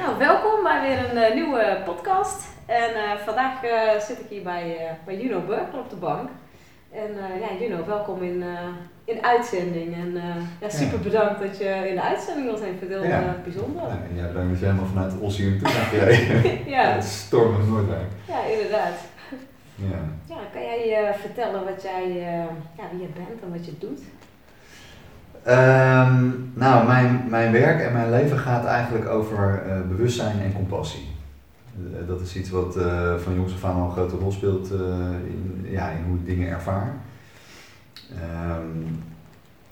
Nou, welkom bij weer een eh, nieuwe podcast. En eh, vandaag eh, zit ik hier bij, bij Juno Burger op de bank. En ja, Juno, welkom in, in uitzending. En ja, super bedankt dat je in de uitzending wilt zijn. Ik vind het heel Ja. bijzonder. Ja, en jij bedankt dat je helemaal vanuit Ossie hier naartoe gereden. ja, Het stormende Noordwijk. ja, inderdaad. Ja. Ja, kan jij vertellen wat jij, ja, wie je bent en wat je doet? Ehm, nou, mijn, mijn werk en mijn leven gaat eigenlijk over eh, bewustzijn en compassie. Eh, dat is iets wat eh, van jongs af aan al een grote rol speelt in, ja, in hoe ik dingen ervaar. Ehm,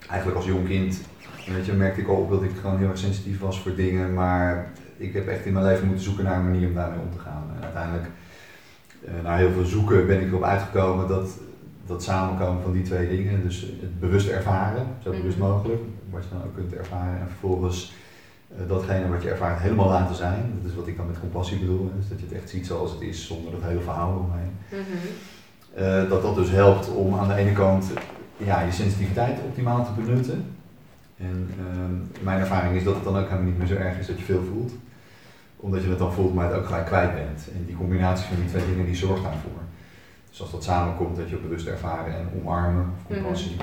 eigenlijk als jong kind weet je, merkte ik al op dat ik gewoon heel erg sensitief was voor dingen, maar ik heb echt in mijn leven moeten zoeken naar een manier om daarmee om te gaan. En uiteindelijk, na heel veel zoeken, ben ik erop uitgekomen dat dat samenkomen van die twee dingen, dus het bewust ervaren, zo bewust Mhm. mogelijk, wat je dan ook kunt ervaren, en vervolgens eh, datgene wat je ervaart helemaal laten zijn. Dat is wat ik dan met compassie bedoel, hè. dus dat je het echt ziet zoals het is, zonder dat hele verhaal omheen. Eh, dat dat dus helpt om aan de ene kant ja, je sensitiviteit optimaal te benutten. En ehm, mijn ervaring is dat het dan ook helemaal niet meer zo erg is dat je veel voelt. Omdat je het dan voelt, maar het ook gelijk kwijt bent. En die combinatie van die twee dingen die zorgt daarvoor. Dus als dat samenkomt, dat je bewust ervaren en omarmen, of compassie,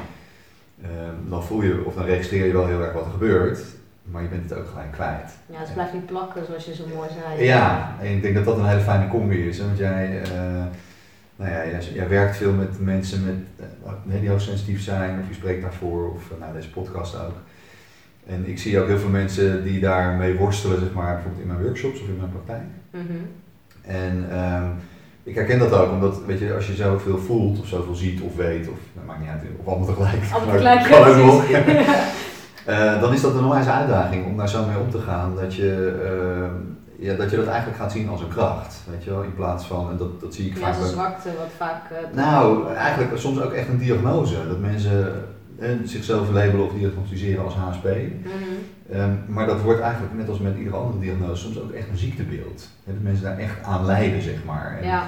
ehm, dan voel je, of dan registreer je wel heel erg wat er gebeurt, maar je bent het ook gelijk kwijt. Ja, het blijft niet plakken zoals je zo mooi zei. Ja, en ik denk dat dat een hele fijne combi is. Hè? Want jij, eh, nou ja, jij, jij werkt veel met mensen met, eh, die hoogsensitief zijn, of je spreekt daarvoor, of eh, nou, deze podcast ook. En ik zie ook heel veel mensen die daarmee worstelen, zeg maar, bijvoorbeeld in mijn workshops of in mijn praktijk. Mhm. En ehm, ik herken dat ook, omdat weet je, als je zoveel voelt, of zoveel ziet of weet, of nou, maakt niet uit, of allemaal tegelijk. Allemaal maar tegelijk, kan ook ja, nog. precies. Eh, dan is dat een onwijze uitdaging om daar zo mee om te gaan. Dat je, ehm, ja, dat je dat eigenlijk gaat zien als een kracht. Weet je wel? In plaats van, en dat, dat zie ik Ja, vaak bij- zwakte wat vaak... eh, Nou, eigenlijk soms ook echt een diagnose. Dat mensen eh, zichzelf labelen of diagnosticeren als HSP. mhm. Ehm, maar dat wordt eigenlijk, net als met iedere andere diagnose, soms ook echt een ziektebeeld. Dat mensen daar echt aan lijden, zeg maar. En, Ja.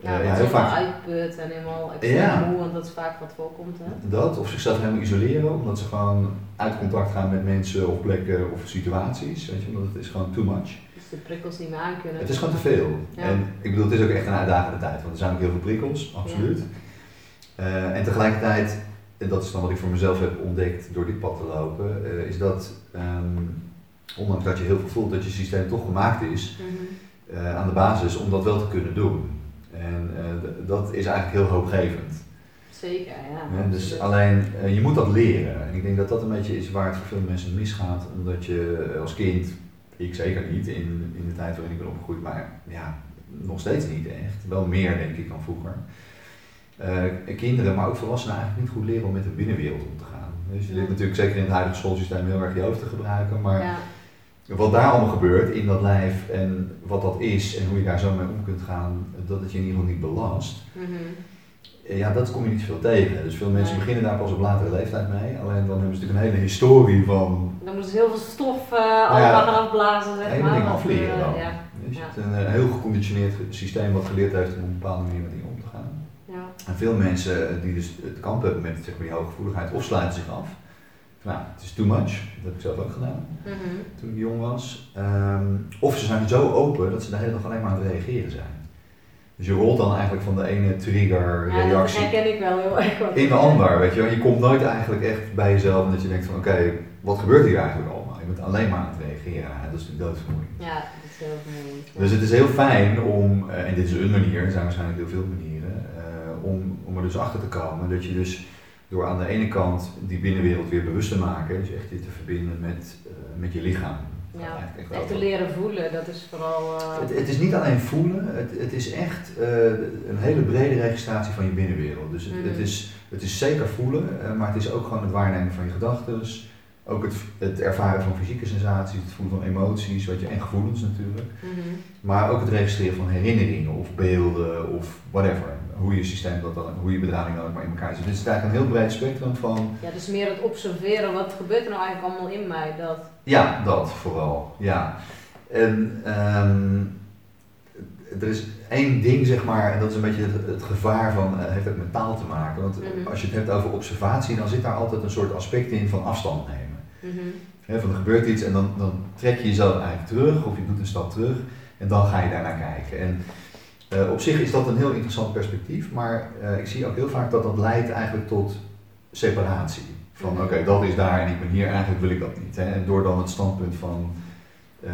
Ja, eh, is heel vaak uitput en helemaal extreem Ja. moe, want dat is vaak wat voorkomt. Hè? dat, of zichzelf helemaal isoleren, omdat ze gewoon uit contact gaan met mensen of plekken of situaties. Weet je, omdat het is gewoon too much. Dus de prikkels niet meer aan kunnen. Het is gewoon te veel. Ja. En ik bedoel, het is ook echt een uitdagende tijd, want er zijn ook heel veel prikkels, absoluut. Eh, en tegelijkertijd, en dat is dan wat ik voor mezelf heb ontdekt door dit pad te lopen, eh, is dat, ehm, ondanks dat je heel veel voelt dat je systeem toch gemaakt is, Mhm. eh, aan de basis om dat wel te kunnen doen. En eh, dat is eigenlijk heel hoopgevend. Zeker, ja. Hè, dus alleen, je moet dat leren. En ik denk dat dat een beetje is waar het voor veel mensen misgaat, omdat je als kind, ik zeker niet in, in de tijd waarin ik ben opgegroeid, maar ja, nog steeds niet echt. Wel meer denk ik dan vroeger. Eh, kinderen, maar ook volwassenen eigenlijk niet goed leren om met de binnenwereld om te gaan. Dus je leert Ja. natuurlijk zeker in het huidige schoolsysteem heel erg je hoofd te gebruiken, maar Ja. wat daar allemaal gebeurt in dat lijf en wat dat is en hoe je daar zo mee om kunt gaan, dat het je in ieder geval niet belast. Mhm. Ja, dat kom je niet veel tegen. Dus veel mensen Nee. beginnen daar pas op latere leeftijd mee. Alleen dan hebben ze natuurlijk een hele historie van Dan moeten ze heel veel stof eh allemaal gaan afblazen, zeg hele maar. want, afleren eh, dan. Ja. Dus je Ja. hebt een heel geconditioneerd systeem wat geleerd heeft om op een bepaalde manier met dingen om te gaan. Ja. En veel mensen die dus het kamp hebben met zeg maar, die hooggevoeligheid of sluiten zich af. Nou, het is too much. Dat heb ik zelf ook gedaan Mhm. toen ik jong was. Ehm, of ze zijn zo open dat ze de hele dag alleen maar aan het reageren zijn. Dus je rolt dan eigenlijk van de ene trigger, Ja, dat herken ik wel heel erg. wat- in de ander, weet je wel. Je komt nooit eigenlijk echt bij jezelf en dat je denkt van oké, wat gebeurt hier eigenlijk allemaal? Je bent alleen maar aan het reageren. Dat is natuurlijk doodvermoeiend. Ja, dat is heel vermoeiend. ja. Dus het is heel fijn om, eh, en dit is een manier, er zijn waarschijnlijk heel veel manieren, om, om er dus achter te komen dat je dus door aan de ene kant die binnenwereld weer bewust te maken, dus echt je te verbinden met, eh, met je lichaam. Ja, echt echt te leren voelen, dat is vooral... eh, het, het is niet alleen voelen, het, het is echt eh, een hele brede registratie van je binnenwereld. Dus het, het, is, het is zeker voelen, maar het is ook gewoon het waarnemen van je gedachten. Ook het, het ervaren van fysieke sensaties, het voelen van emoties, weet je, en gevoelens natuurlijk. mhm. Maar ook het registreren van herinneringen of beelden of whatever. Hoe je systeem dat dan, hoe je bedrading dan ook maar in elkaar zit. Dus het is eigenlijk een heel breed spectrum van, Ja, dus meer het observeren, wat gebeurt er nou eigenlijk allemaal in mij? Dat, ja, dat vooral, ja. En ehm, er is één ding, zeg maar, en dat is een beetje het, het gevaar van, eh, heeft ook met taal te maken. Want Mhm. als je het hebt over observatie, dan zit daar altijd een soort aspect in van afstand nemen. Van er gebeurt iets en dan, dan trek je jezelf eigenlijk terug of je doet een stap terug en dan ga je daarnaar kijken. En uh, op zich is dat een heel interessant perspectief, maar uh, ik zie ook heel vaak dat dat leidt eigenlijk tot separatie. Van mhm. oké, dat is daar en ik ben hier, eigenlijk wil ik dat niet. Hè? En door dan het standpunt van uh,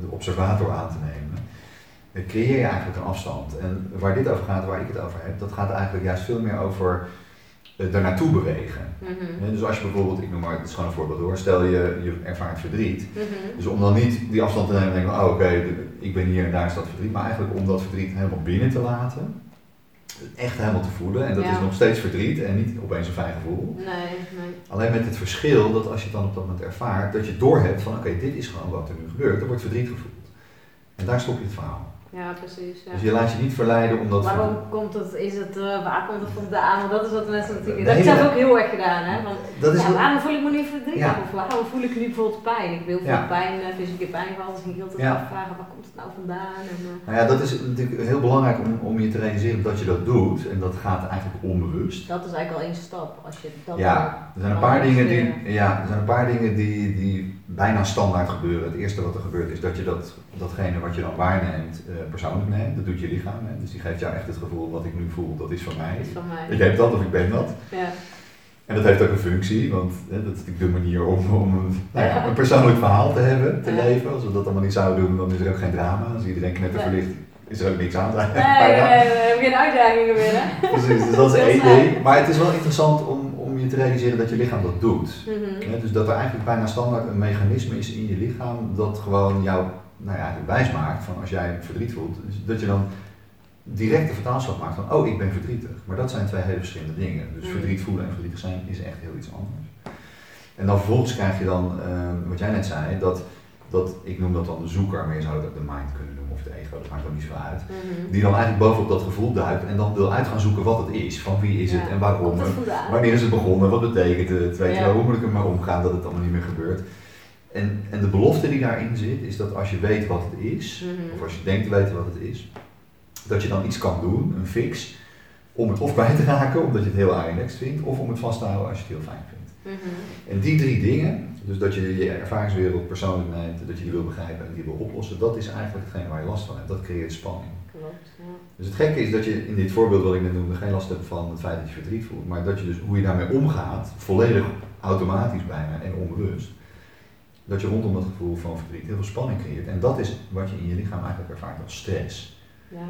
de observator aan te nemen, creëer je eigenlijk een afstand. En waar dit over gaat, waar ik het over heb, dat gaat eigenlijk juist veel meer over daar naartoe bewegen. Mhm. Dus als je bijvoorbeeld, ik noem maar, het is gewoon een voorbeeld hoor, stel je, je ervaart verdriet. Mhm. Dus om dan niet die afstand te nemen en denken, oh oké, ik ben hier en daar is dat verdriet, maar eigenlijk om dat verdriet helemaal binnen te laten echt helemaal te voelen. En dat is nog steeds verdriet en niet opeens een fijn gevoel. Nee, nee. Alleen met het verschil dat als je het dan op dat moment ervaart, dat je doorhebt van oké, dit is gewoon wat er nu gebeurt. Er wordt verdriet gevoeld. En daar stop je het verhaal. Ja, precies. Ja. Dus je laat je niet verleiden omdat. Waarom komt het, is het, uh, waar komt het vandaan? Want dat is wat mensen natuurlijk. Dat heb ik zelf ook heel erg gedaan, hè? Want, dat is ja, waarom voel ik me niet verdrietig? Of waarom voel ik nu bijvoorbeeld pijn? Ik wil veel pijn, uh, fysieke pijn gehad, dus ik heel te afvragen waar komt het nou vandaan? En, uh, nou ja, dat is natuurlijk heel belangrijk om, om je te realiseren dat je dat doet en dat gaat eigenlijk onbewust. Dat is eigenlijk al één stap. Als je dat ja, er zijn een paar dingen die, ja, er zijn een paar dingen die, die bijna standaard gebeuren. Het eerste wat er gebeurt is dat je dat, datgene wat je dan waarneemt persoonlijk neemt dat doet je lichaam. Hè? Dus die geeft jou echt het gevoel wat ik nu voel, dat is van mij. Is van mij. Ik heb dat of ik ben dat. Ja. En dat heeft ook een functie, want hè, dat is natuurlijk de manier om, om een, nou ja, een persoonlijk verhaal te hebben, te leven. Als we dat allemaal niet zouden doen, dan is er ook geen drama. Als iedereen knetterverlicht, is er ook niks aan. Nee, nee, we hebben geen uitdagingen meer. Hè? Precies, dus dat is één ding. Maar het is wel interessant om je te realiseren dat je lichaam dat doet. Mm dus dat er eigenlijk bijna standaard een mechanisme is in je lichaam dat gewoon jou nou ja, wijs maakt van als jij verdriet voelt, dus dat je dan direct de vertaalslag maakt van, oh, ik ben verdrietig. Maar dat zijn twee hele verschillende dingen. Dus mm. verdriet voelen en verdrietig zijn is echt heel iets anders. En dan vervolgens krijg je dan, ehm, wat jij net zei, dat, dat, ik noem dat dan de zoeker, maar je zou ook de mind kunnen noemen, dat maakt dan niet zo uit. Mhm. Die dan eigenlijk bovenop dat gevoel duikt en dan wil uit gaan zoeken wat het is, van wie is het en waarom. wanneer is het begonnen, wat betekent het, weet je hoe moet ik er maar omgaan dat het allemaal niet meer gebeurt. En, en de belofte die daarin zit, is dat als je weet wat het is, mhm. of als je denkt te weten wat het is, dat je dan iets kan doen, een fix, om het of kwijt te raken omdat je het heel relaxed vindt, of om het vast te houden als je het heel fijn vindt. Mhm. En die drie dingen, dus dat je je ervaringswereld persoonlijk neemt, dat je die wil begrijpen en die wil oplossen, dat is eigenlijk hetgene waar je last van hebt. Dat creëert spanning. Klopt, ja. Dus het gekke is dat je in dit voorbeeld wat ik net noemde geen last hebt van het feit dat je verdriet voelt, maar dat je dus hoe je daarmee omgaat, volledig automatisch bijna en onbewust, dat je rondom dat gevoel van verdriet heel veel spanning creëert. En dat is wat je in je lichaam eigenlijk ervaart als stress. Ja.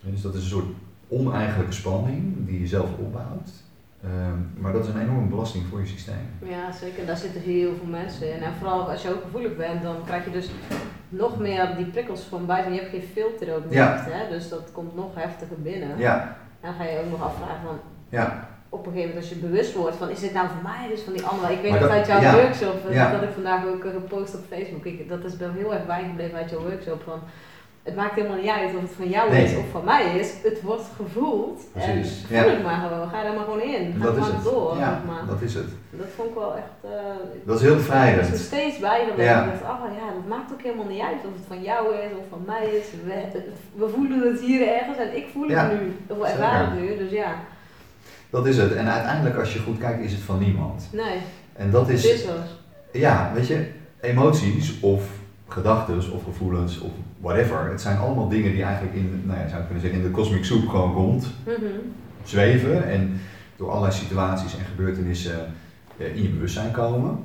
Dus dat is een soort oneigenlijke spanning die je zelf opbouwt. Ehm, maar dat is een enorme belasting voor je systeem. Ja, zeker. Daar zitten heel veel mensen in. En vooral als je ook gevoelig bent, dan krijg je dus nog meer die prikkels van buiten. Je hebt geen filter ook niet, ja. hè? dus dat komt nog heftiger binnen. Ja. En dan ga je ook nog afvragen van, ja. op een gegeven moment als je bewust wordt van, is dit nou voor mij, dus van die andere. Ik weet nog uit jouw workshop, ja. dat ik vandaag ook gepost op Facebook, ik, dat is wel heel erg bijgebleven uit jouw workshop, van het maakt helemaal niet uit of het van jou is of van mij is. Het wordt gevoeld. Precies. En voel ja. maar gewoon. Ga er maar gewoon in. Ga dat maar door. Ja, maar. dat is het. Dat vond ik wel echt... Uh, dat is heel bevrijdend. Ik is er steeds bijgebleven. Ja. Ik dacht, oh ja, dat maakt ook helemaal niet uit of het van jou is of van mij is. We, we voelen het hier ergens en ik voel het nu. Of ervaar het nu, dus ja. Dat is het. En uiteindelijk als je goed kijkt is het van niemand. Nee. En dat is... is ja, weet je, emoties of gedachten of gevoelens of whatever. Het zijn allemaal dingen die eigenlijk in, nou ja, zou ik kunnen zeggen, in de cosmic soup gewoon rond mhm. zweven en door allerlei situaties en gebeurtenissen eh, in je bewustzijn komen.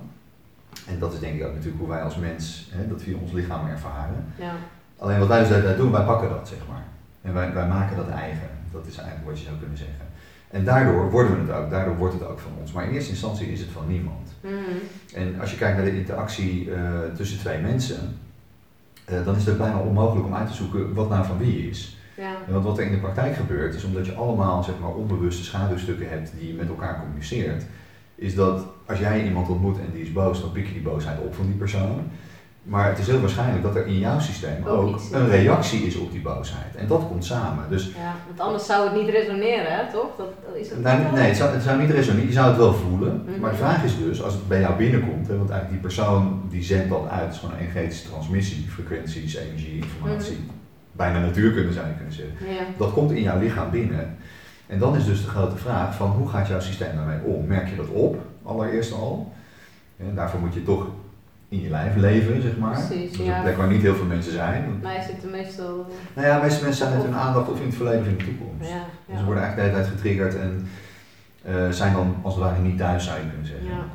En dat is denk ik ook natuurlijk hoe wij als mens hè, dat via ons lichaam ervaren. Ja. Alleen wat wij dus daar doen, wij pakken dat zeg maar. En wij, wij maken dat eigen. Dat is eigenlijk wat je zou kunnen zeggen. En daardoor worden we het ook, daardoor wordt het ook van ons. Maar in eerste instantie is het van niemand. Mhm. En als je kijkt naar de interactie uh, tussen twee mensen, uh, dan is het bijna onmogelijk om uit te zoeken wat nou van wie is. Ja. Want wat er in de praktijk gebeurt, is omdat je allemaal zeg maar, onbewuste schaduwstukken hebt die je met elkaar communiceert, is dat als jij iemand ontmoet en die is boos, dan pik je die boosheid op van die persoon. Maar het is heel waarschijnlijk dat er in jouw systeem ook, een reactie is op die boosheid. En dat komt samen. Dus, ja, want anders zou het niet resoneren, hè, toch? Dat, is het nou, nee, het zou, het zou niet resoneren. Je zou het wel voelen. Mhm. Maar de vraag is dus, als het bij jou binnenkomt, hè, want eigenlijk die persoon die zendt dat uit, het is gewoon een energetische transmissie, frequenties, energie, informatie. Mm Bijna natuurkunde zou je kunnen zeggen. Ja. Dat komt in jouw lichaam binnen. En dan is dus de grote vraag van hoe gaat jouw systeem daarmee om? Merk je dat op, allereerst al? En daarvoor moet je toch in je lijf leven, zeg maar. Precies, dat is ja. een plek waar niet heel veel mensen zijn. Mij zitten meestal. Nou ja, meeste mensen zijn met hun aandacht of in het verleden of in de toekomst. Ja, Dus ze worden eigenlijk de hele tijd getriggerd en eh, zijn dan als het ware niet thuis, zou je kunnen zeggen. Ja.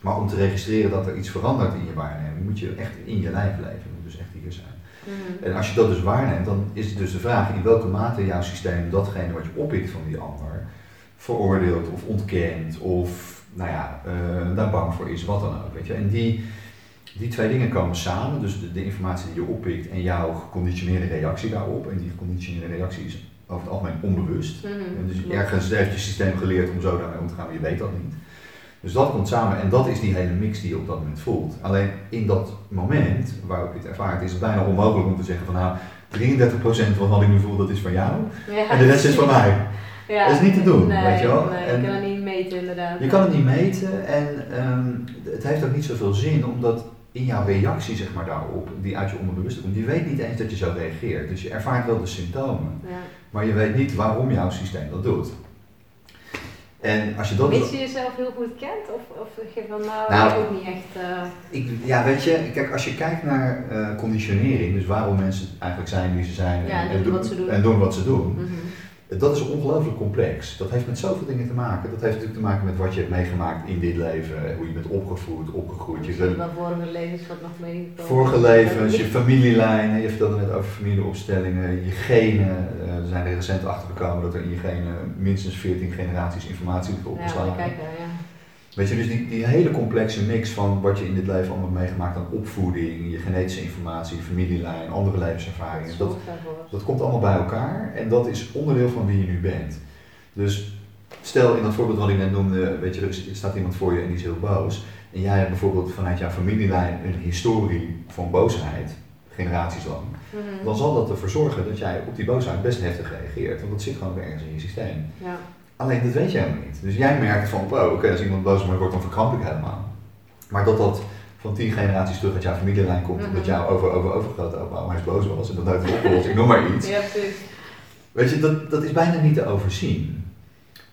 Maar om te registreren dat er iets verandert in je waarneming, moet je echt in je lijf leven. Je moet dus echt hier zijn. Mhm. En als je dat dus waarneemt, dan is het dus de vraag in welke mate jouw systeem datgene wat je oppikt van die ander veroordeelt of ontkent of nou ja, eh, daar bang voor is, wat dan ook. Weet je? En die, die twee dingen komen samen, dus de, de informatie die je oppikt en jouw geconditioneerde reactie daarop. En die geconditioneerde reactie is over het algemeen onbewust. En dus ergens heeft je systeem geleerd om zo daarmee om te gaan, maar je weet dat niet. Dus dat komt samen en dat is die hele mix die je op dat moment voelt. Alleen in dat moment waarop je het ervaart, is het bijna onmogelijk om te zeggen van nou, 33% van wat ik nu voel, dat is van jou. Ja. En de rest is van mij. Ja. Dat is niet te doen, nee, weet je wel. Nee, En- je kan het niet meten inderdaad. Je kan het niet meten en ehm, het heeft ook niet zoveel zin, omdat in jouw reactie zeg maar, daarop, die uit je onderbewuste komt, je weet niet eens dat je zo reageert. Dus je ervaart wel de symptomen, Ja. maar je weet niet waarom jouw systeem dat doet. En als je dat... Mits je jezelf heel goed kent? Of, of zeg je van nou, Nou, ook niet echt. eh, Ik, ja, weet je, kijk, als je kijkt naar eh, conditionering, dus waarom mensen eigenlijk zijn wie ze zijn Ja, en doen wat ze doen. en doen wat ze doen, mhm. Dat is ongelooflijk complex. Dat heeft met zoveel dingen te maken. Dat heeft natuurlijk te maken met wat je hebt meegemaakt in dit leven, hoe je bent opgevoed, opgegroeid, je wel vorige levens wat nog meegekomen. vorige levens, je familielijnen, je vertelde net over familieopstellingen, je genen. Eh, er zijn er recent achter gekomen dat er in je genen minstens 14 generaties informatie Ja, opgeslagen. maar kijk ja. Weet je, dus die, die hele complexe mix van wat je in dit leven allemaal meegemaakt aan opvoeding, je genetische informatie, familielijn, andere levenservaringen, dat, dat komt allemaal bij elkaar en dat is onderdeel van wie je nu bent. Dus stel in dat voorbeeld wat ik net noemde, weet je, er er staat iemand voor je en die is heel boos. En jij hebt bijvoorbeeld vanuit jouw familielijn een historie van boosheid, generaties lang. Mhm. Dan zal dat ervoor zorgen dat jij op die boosheid best heftig reageert, want dat zit gewoon ergens in je systeem. Ja. Alleen dat weet jij helemaal niet. Dus jij merkt van, wow, oké, als iemand boos op mij wordt, dan verkramp ik helemaal. Maar dat dat van tien generaties terug uit jouw familielijn komt, Mhm. omdat jouw over, over, overgrote opa oma is boos was en dat nooit opgelost, ik noem maar iets. ja, precies. Weet je, dat, dat is bijna niet te overzien.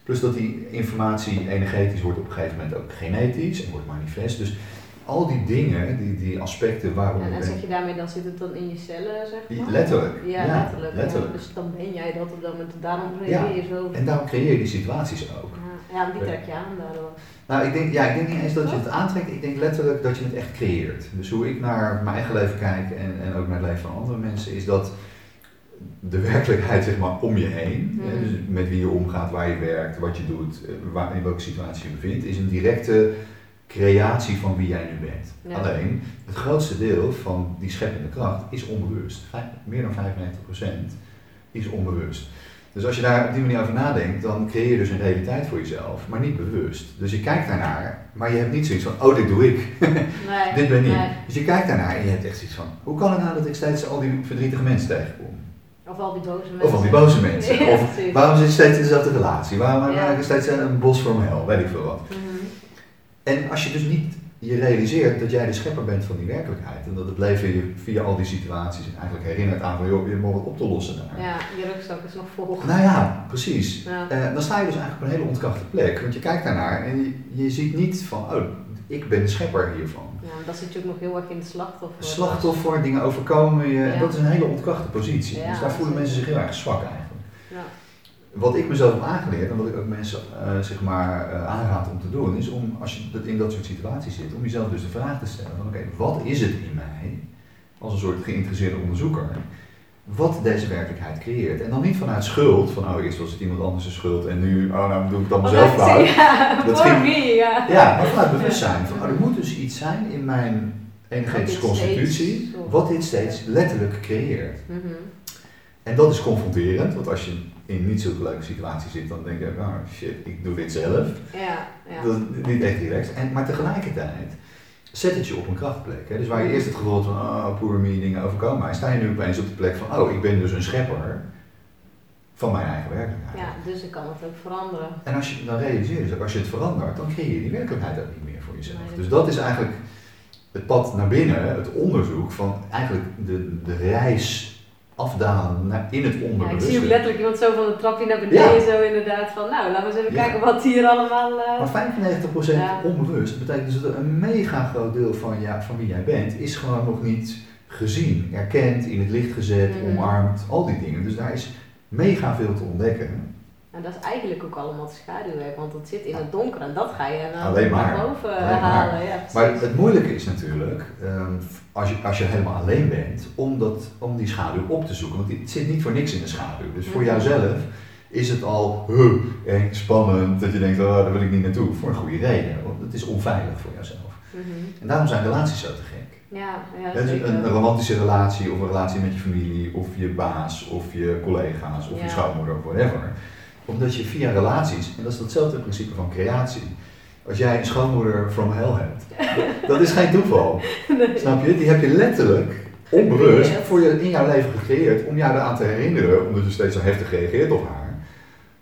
Plus dat die informatie energetisch wordt op een gegeven moment ook genetisch en wordt manifest. Dus al die dingen, die, die aspecten waarom En, je en bent- zeg je daarmee, dan zit het dan in je cellen, zeg maar? Letterlijk. Ja, Ja, letterlijk. letterlijk. Ja. Dus dan ben jij dat op dat moment. Daarom reageer je zo. En daarom creëer je die situaties ook. Ja, ja, die trek je aan daardoor. Nou, ik denk, ja, ik denk niet eens dat je het aantrekt, ik denk letterlijk dat je het echt creëert. Dus hoe ik naar mijn eigen leven kijk en, en ook naar het leven van andere mensen, is dat de werkelijkheid zeg maar om je heen, Mhm. dus met wie je omgaat, waar je werkt, wat je doet, eh, waar, in welke situatie je bevindt, is een directe creatie van wie jij nu bent. Ja. Alleen, het grootste deel van die scheppende kracht is onbewust. Vijf- meer dan 95% is onbewust. Dus als je daar op die manier over nadenkt, dan creëer je dus een realiteit voor jezelf, maar niet bewust. Dus je kijkt daarnaar, maar je hebt niet zoiets van, oh dit doe ik, Nee, dit ben ik. nee. Dus je kijkt daarnaar en je hebt echt zoiets van, hoe kan het nou dat ik steeds al die verdrietige mensen tegenkom? Of al die boze mensen. Of al die boze mensen. Ja, Of waarom zit je steeds in dezelfde relatie? Waarom Ja. maak je steeds een bos voor mijn hel? Weet ik veel wat. Mhm. En als je dus niet je realiseert dat jij de schepper bent van die werkelijkheid en dat het leven je via al die situaties eigenlijk herinnert aan van joh, je moet wat op te lossen daar. Ja, je rugzak is nog vol. Nou ja, precies. Ja. Eh, dan sta je dus eigenlijk op een hele ontkrachte plek, want je kijkt daarnaar en je, je ziet niet van, oh, ik ben de schepper hiervan. Ja, dan zit je ook nog heel erg in het slachtoffer. Slachtoffer, dingen overkomen je, en Ja. dat is een hele ontkrachte positie. Ja, dus daar voelen mensen zich heel erg zwak eigenlijk. Ja. Wat ik mezelf heb aangeleerd en wat ik ook mensen eh, zeg maar, eh, aanraad om te doen, is om als je in dat soort situaties zit, om jezelf dus de vraag te stellen van oké, wat is het in mij, als een soort geïnteresseerde onderzoeker, wat deze werkelijkheid creëert. En dan niet vanuit schuld, van oh eerst was het iemand anders de schuld en nu, oh nou doe ik het allemaal zelf dat- fout. Ja, Dat ging- ja. Ja, maar vanuit bewustzijn van oh, er moet dus iets zijn in mijn energetische constitutie, wat dit steeds letterlijk creëert. Mhm. En dat is confronterend, want als je in niet zulke leuke situatie zit, dan denk je, oh shit, ik doe dit zelf. Ja, ja. Dat is niet echt relaxed. En, maar tegelijkertijd zet het je op een krachtplek. Hè? Dus waar je eerst het gevoel had van, oh, poor me, dingen overkomen mij, sta je nu opeens op de plek van, oh, ik ben dus een schepper van mijn eigen werkelijkheid. ja, dus ik kan het ook veranderen. En als je dan realiseert, dus ook als je het verandert, dan creëer je die werkelijkheid ook niet meer voor jezelf. Nee, dat dus dat is eigenlijk het pad naar binnen, het onderzoek van eigenlijk de, de reis afdalen naar, in het Ja, ik zie ook letterlijk iemand zo van een trapje naar beneden, zo inderdaad van, nou, laten we eens even Ja. kijken wat hier allemaal... eh, Maar 95% Ja. onbewust, betekent dus dat een mega groot deel van, ja, van wie jij bent, is gewoon nog niet gezien, erkend, in het licht gezet, Mhm. omarmd, al die dingen. Dus daar is mega veel te ontdekken. En dat is eigenlijk ook allemaal het schaduwwerk, want dat zit in het donker en dat ga je maar. naar boven Alleen maar. halen. Ja, Maar het moeilijke is natuurlijk, ehm, als, je, als je helemaal alleen bent, om, dat, om die schaduw op te zoeken. Want het zit niet voor niks in de schaduw. Dus voor Mhm. jouzelf is het al huh, eng, spannend, dat je denkt, oh, daar wil ik niet naartoe. Voor een goede reden, want het is onveilig voor jouzelf. Mhm. En daarom zijn relaties zo te gek. Ja, ja dus een, een romantische relatie of een relatie met je familie of je baas of je collega's of Ja. je schoonmoeder of whatever. Omdat je via relaties, en dat is hetzelfde principe van creatie. Als jij een schoonmoeder from hell hebt, dat is geen toeval. Nee. Snap je? Die heb je letterlijk onbewust voor je in jouw leven gecreëerd om jou eraan te herinneren, omdat je steeds zo heftig reageert op haar.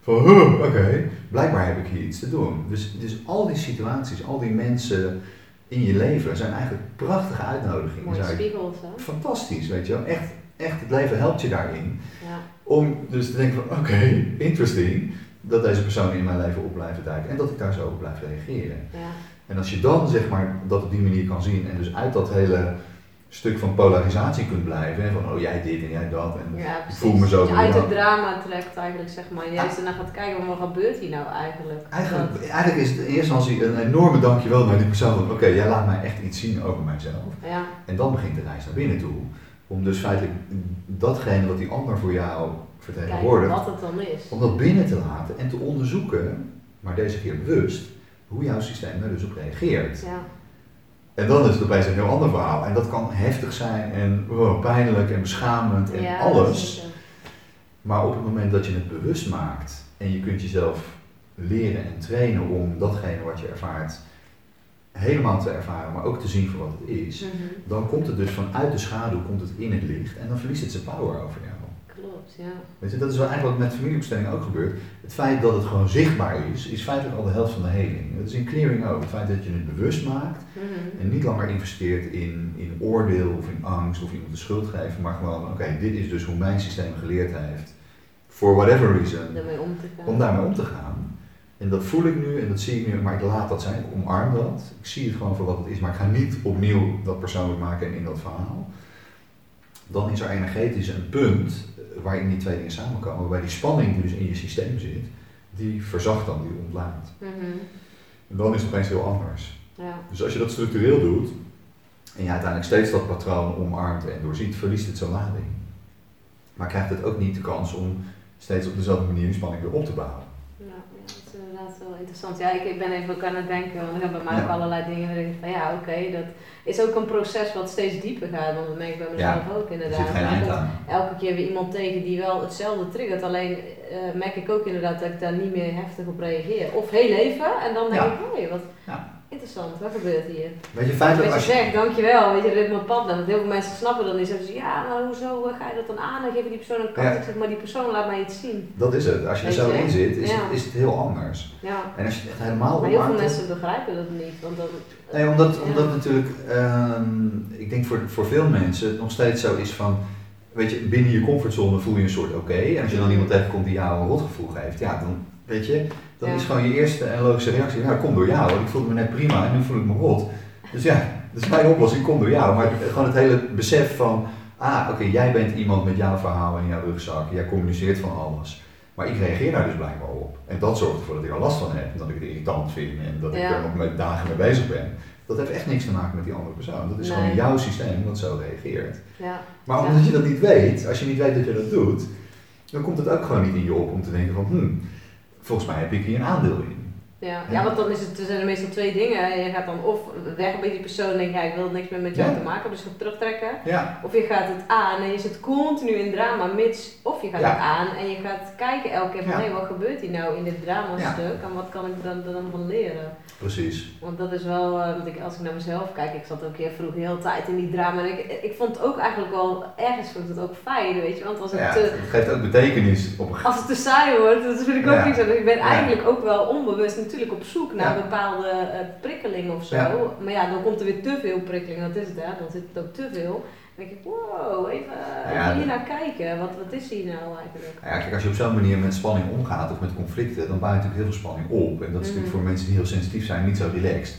Van, huh, oké, blijkbaar heb ik hier iets te doen. Dus, dus al die situaties, al die mensen in je leven zijn eigenlijk prachtige uitnodigingen. Mooie ik- spiegels, hè? Fantastisch, weet je wel. Echt, echt, het leven helpt je daarin. Ja. Om dus te denken van, oké, interesting, dat deze personen in mijn leven op blijven duiken en dat ik daar zo op blijf reageren. Ja. En als je dan zeg maar dat op die manier kan zien en dus uit dat hele stuk van polarisatie kunt blijven, hè, van oh jij dit en jij dat en Ja, ik voel me zo je uit het drama trekt eigenlijk, zeg maar. En juist ernaar gaat kijken, wat gebeurt hier nou eigenlijk? Eigenlijk, Dat- eigenlijk is het in eerste instantie een enorme dankjewel naar die persoon van oké, jij laat mij echt iets zien over mijzelf. ja, En dan begint de reis naar binnen toe. Om dus feitelijk datgene wat die ander voor jou vertegenwoordigt, wat het dan is. om dat binnen te laten en te onderzoeken, maar deze keer bewust, hoe jouw systeem daar dus op reageert. Ja, En dan is het opeens een heel ander verhaal. En dat kan heftig zijn en pijnlijk en beschamend en ja, alles. Maar op het moment dat je het bewust maakt en je kunt jezelf leren en trainen om datgene wat je ervaart helemaal te ervaren, maar ook te zien voor wat het is, Mhm. dan komt het dus vanuit de schaduw komt het in het licht en dan verliest het zijn power over jou. Klopt, ja. Weet je, dat is wel eigenlijk wat met familieopstelling ook gebeurt. Het feit dat het gewoon zichtbaar is, is feitelijk al de helft van de heling. Dat is in clearing ook. Het feit dat je het bewust maakt Mhm. en niet langer investeert in, in oordeel of in angst of iemand de schuld geven, maar gewoon, oké, dit is dus hoe mijn systeem geleerd heeft, for whatever reason, Daarmee om te gaan. om daarmee om te gaan. En dat voel ik nu en dat zie ik nu, maar ik laat dat zijn, ik omarm dat. Ik zie het gewoon voor wat het is, maar ik ga niet opnieuw dat persoonlijk maken en in dat verhaal. Dan is er energetisch een punt eh, waarin die twee dingen samenkomen, waarbij die spanning die dus in je systeem zit, die verzacht dan, die ontlaat. Mhm. En dan is het opeens heel anders. Ja, Dus als je dat structureel doet en je uiteindelijk steeds dat patroon omarmt en doorziet, verliest het zijn lading. Maar krijgt het ook niet de kans om steeds op dezelfde manier die spanning weer op te bouwen. ja, ja, dat is inderdaad wel interessant. Ja, ik, ik ben even ook aan het denken, want er zijn bij mij ook allerlei dingen ik denk van ja, oké, dat is ook een proces wat steeds dieper gaat, want dat merk ik bij mezelf ook Er inderdaad. ik elke keer weer iemand tegen die wel hetzelfde triggert, alleen eh, merk ik ook inderdaad dat ik daar niet meer heftig op reageer. Of heel even en dan denk Ja. ik, hé, wat Ja. Interessant, wat gebeurt hier? Weet je, feitelijk als je... zegt, dankjewel, weet je, is mijn pad. Want heel veel mensen snappen dat niet. Ze zeggen, ja, maar hoezo ga je dat dan aan? Dan geef je die persoon een kans. Ja. Ik zeg, maar die persoon laat mij iets zien. Dat is het. Als je er zo in zit, is, Ja. het, is het heel anders. Ja. En als je het echt helemaal Maar heel veel mensen begrijpen dat niet. Want dan, Nee, omdat, omdat natuurlijk, ehm, ik denk voor, voor veel mensen het nog steeds zo is van, weet je, binnen je comfortzone voel je een soort oké. En als je dan iemand tegenkomt die jou een rotgevoel geeft, ja, dan, weet je, dan Ja. is gewoon je eerste en logische reactie, dat komt door jou. Want ik voelde me net prima en nu voel ik me rot. Dus ja, dat is mijn oplossing, komt door jou. Maar gewoon het hele besef van, ah, oké, jij bent iemand met jouw verhaal en jouw rugzak, jij communiceert van alles. Maar ik reageer daar dus blijkbaar op. En dat zorgt ervoor dat ik er last van heb. En dat ik het irritant vind en dat ik Ja. er nog met dagen mee bezig ben. Dat heeft echt niks te maken met die andere persoon. Dat is Nee. gewoon jouw systeem dat zo reageert. ja. Maar Ja. omdat je dat niet weet, als je niet weet dat je dat doet, dan komt het ook gewoon niet in je op om te denken van, hmm, volgens mij heb ik hier een aandeel in. Ja. ja, want dan is het, er zijn er meestal twee dingen. Je gaat dan of weg bij die persoon en denk ja, ik wil niks meer met jou Ja. te maken, dus je gaat terugtrekken. Ja, Of je gaat het aan en je zit continu in drama, mits, of je gaat Ja. het aan en je gaat kijken elke keer van, hé, wat gebeurt hier nou in dit drama stuk en wat kan ik dan, dan van leren? Precies. Want dat is wel, eh, want ik, als ik naar mezelf kijk, ik zat ook heel vroeg heel tijd in die drama. En ik, ik vond het ook eigenlijk wel, ergens vond ik het ook fijn, weet je. Want als het, Ja, te, het geeft ook betekenis op een als het te saai wordt, dat vind ik ook niet zo. Dus ik ben Ja. eigenlijk ook wel onbewust natuurlijk op zoek naar bepaalde eh, prikkelingen of zo. Maar ja, dan komt er weer te veel prikkeling, dat is het hè, dan zit het ook te veel. Denk ik, wow, even, Ja, hier naar kijken. Wat, wat is hier nou eigenlijk? Ja, kijk, als je op zo'n manier met spanning omgaat of met conflicten, dan bouw je natuurlijk heel veel spanning op. En dat is natuurlijk Mhm. voor mensen die heel sensitief zijn niet zo relaxed.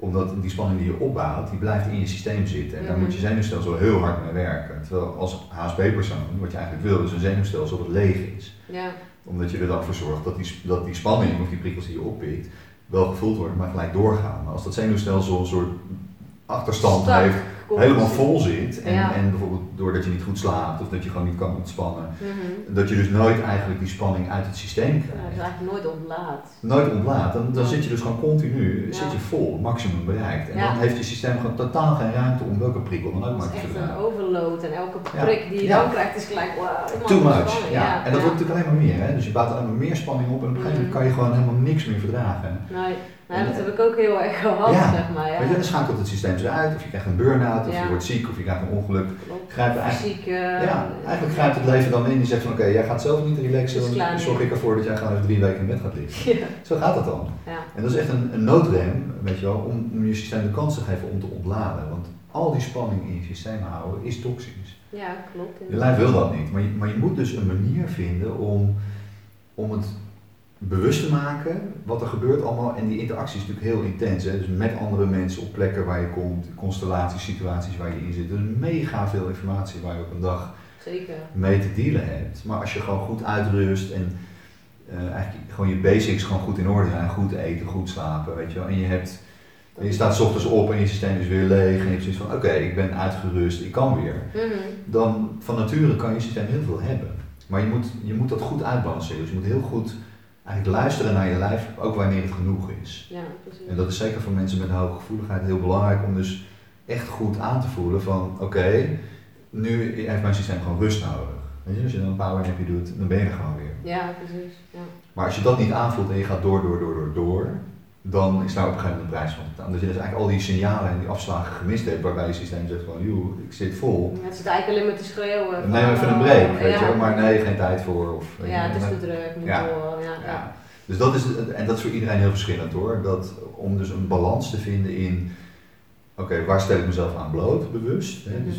Omdat die spanning die je opbouwt, die blijft in je systeem zitten. En daar Mhm. moet je zenuwstelsel heel hard mee werken. Terwijl als HSP-persoon, wat je eigenlijk wil, is een zenuwstelsel dat leeg is. Ja, Omdat je er dan voor zorgt dat die, dat die spanning of die prikkels die je oppikt, wel gevoeld worden, maar gelijk doorgaan. Maar als dat zenuwstelsel een soort achterstand heeft, komt. helemaal vol zit, en, Ja. en bijvoorbeeld doordat je niet goed slaapt of dat je gewoon niet kan ontspannen, Mhm. dat je dus nooit eigenlijk die spanning uit het systeem Ja, krijgt. dat is eigenlijk nooit ontlaat. Nooit ontlaat, dan, dan Ja. zit je dus gewoon continu Ja. zit je vol, maximum bereikt. En Ja. dan heeft je systeem gewoon totaal geen ruimte om welke prikkel dan ook maar is te echt een overload en elke Ja. prik die je Ja. dan krijgt is gelijk, wow, Too much, ja. En dat wordt natuurlijk alleen maar meer. Hè? Dus je bouwt alleen maar meer spanning op en op een gegeven moment Mhm. kan je gewoon helemaal niks meer verdragen. Nee, nee, dat heb ik ook heel erg gehad, Ja. zeg maar. Ja. Weet je, dan schakelt het systeem eruit, of je krijgt een burn-out, of Ja. je wordt ziek, of je krijgt een ongeluk. Klopt. Grijp er eigenlijk, Fysiek. eh, ja, eigenlijk grijpt het leven dan in. Die zegt van oké, jij gaat zelf niet relaxen, dan klaar zorg ik ervoor dat jij gewoon even drie weken in bed gaat liggen. Ja. Zo gaat het dan. Ja. En dat is echt een, een noodrem, weet je wel, om, om je systeem de kans te geven om te ontladen. Want al die spanning in je systeem houden is toxisch. ja, klopt. Je lijf wil dat niet, maar je, maar je moet dus een manier vinden om, om het bewust te maken wat er gebeurt allemaal. En die interactie is natuurlijk heel intens. Hè? Dus met andere mensen op plekken waar je komt, constellaties, situaties waar je in zit. Dus mega veel informatie waar je op een dag Zeker. mee te dealen hebt. Maar als je gewoon goed uitrust en eh, eigenlijk gewoon je basics gewoon goed in orde zijn, goed eten, goed slapen, weet je wel. En je hebt, en je staat 's ochtends op en je systeem is weer leeg en je hebt zoiets van oké, ik ben uitgerust, ik kan weer. Mhm. Dan van nature kan je systeem heel veel hebben. Maar je moet, je moet dat goed uitbalanceren. Dus je moet heel goed eigenlijk luisteren naar je lijf, ook wanneer het genoeg is. Ja, precies. En dat is zeker voor mensen met hoge gevoeligheid heel belangrijk om dus echt goed aan te voelen van oké, nu heeft mijn systeem gewoon rust nodig. Weet je, als je dan een powernapje doet, dan ben je er gewoon weer. Ja, precies. Ja. Maar als je dat niet aanvoelt en je gaat door, door, door, door, door, dan is daar op een gegeven moment een prijs van te betalen. Dat je dus eigenlijk al die signalen en die afslagen gemist hebt waarbij je systeem zegt van joh, ik zit vol. Het zit eigenlijk alleen maar te schreeuwen. van, Neem even een oh, break, weet ja. je maar nee, geen tijd voor. Of, Ja, het is te druk, moet Ja. door. Ja, ja. Ja. Dus dat is, en dat is voor iedereen heel verschillend hoor. Dat, om dus een balans te vinden in, oké, waar stel ik mezelf aan bloot, bewust. Hè? Dus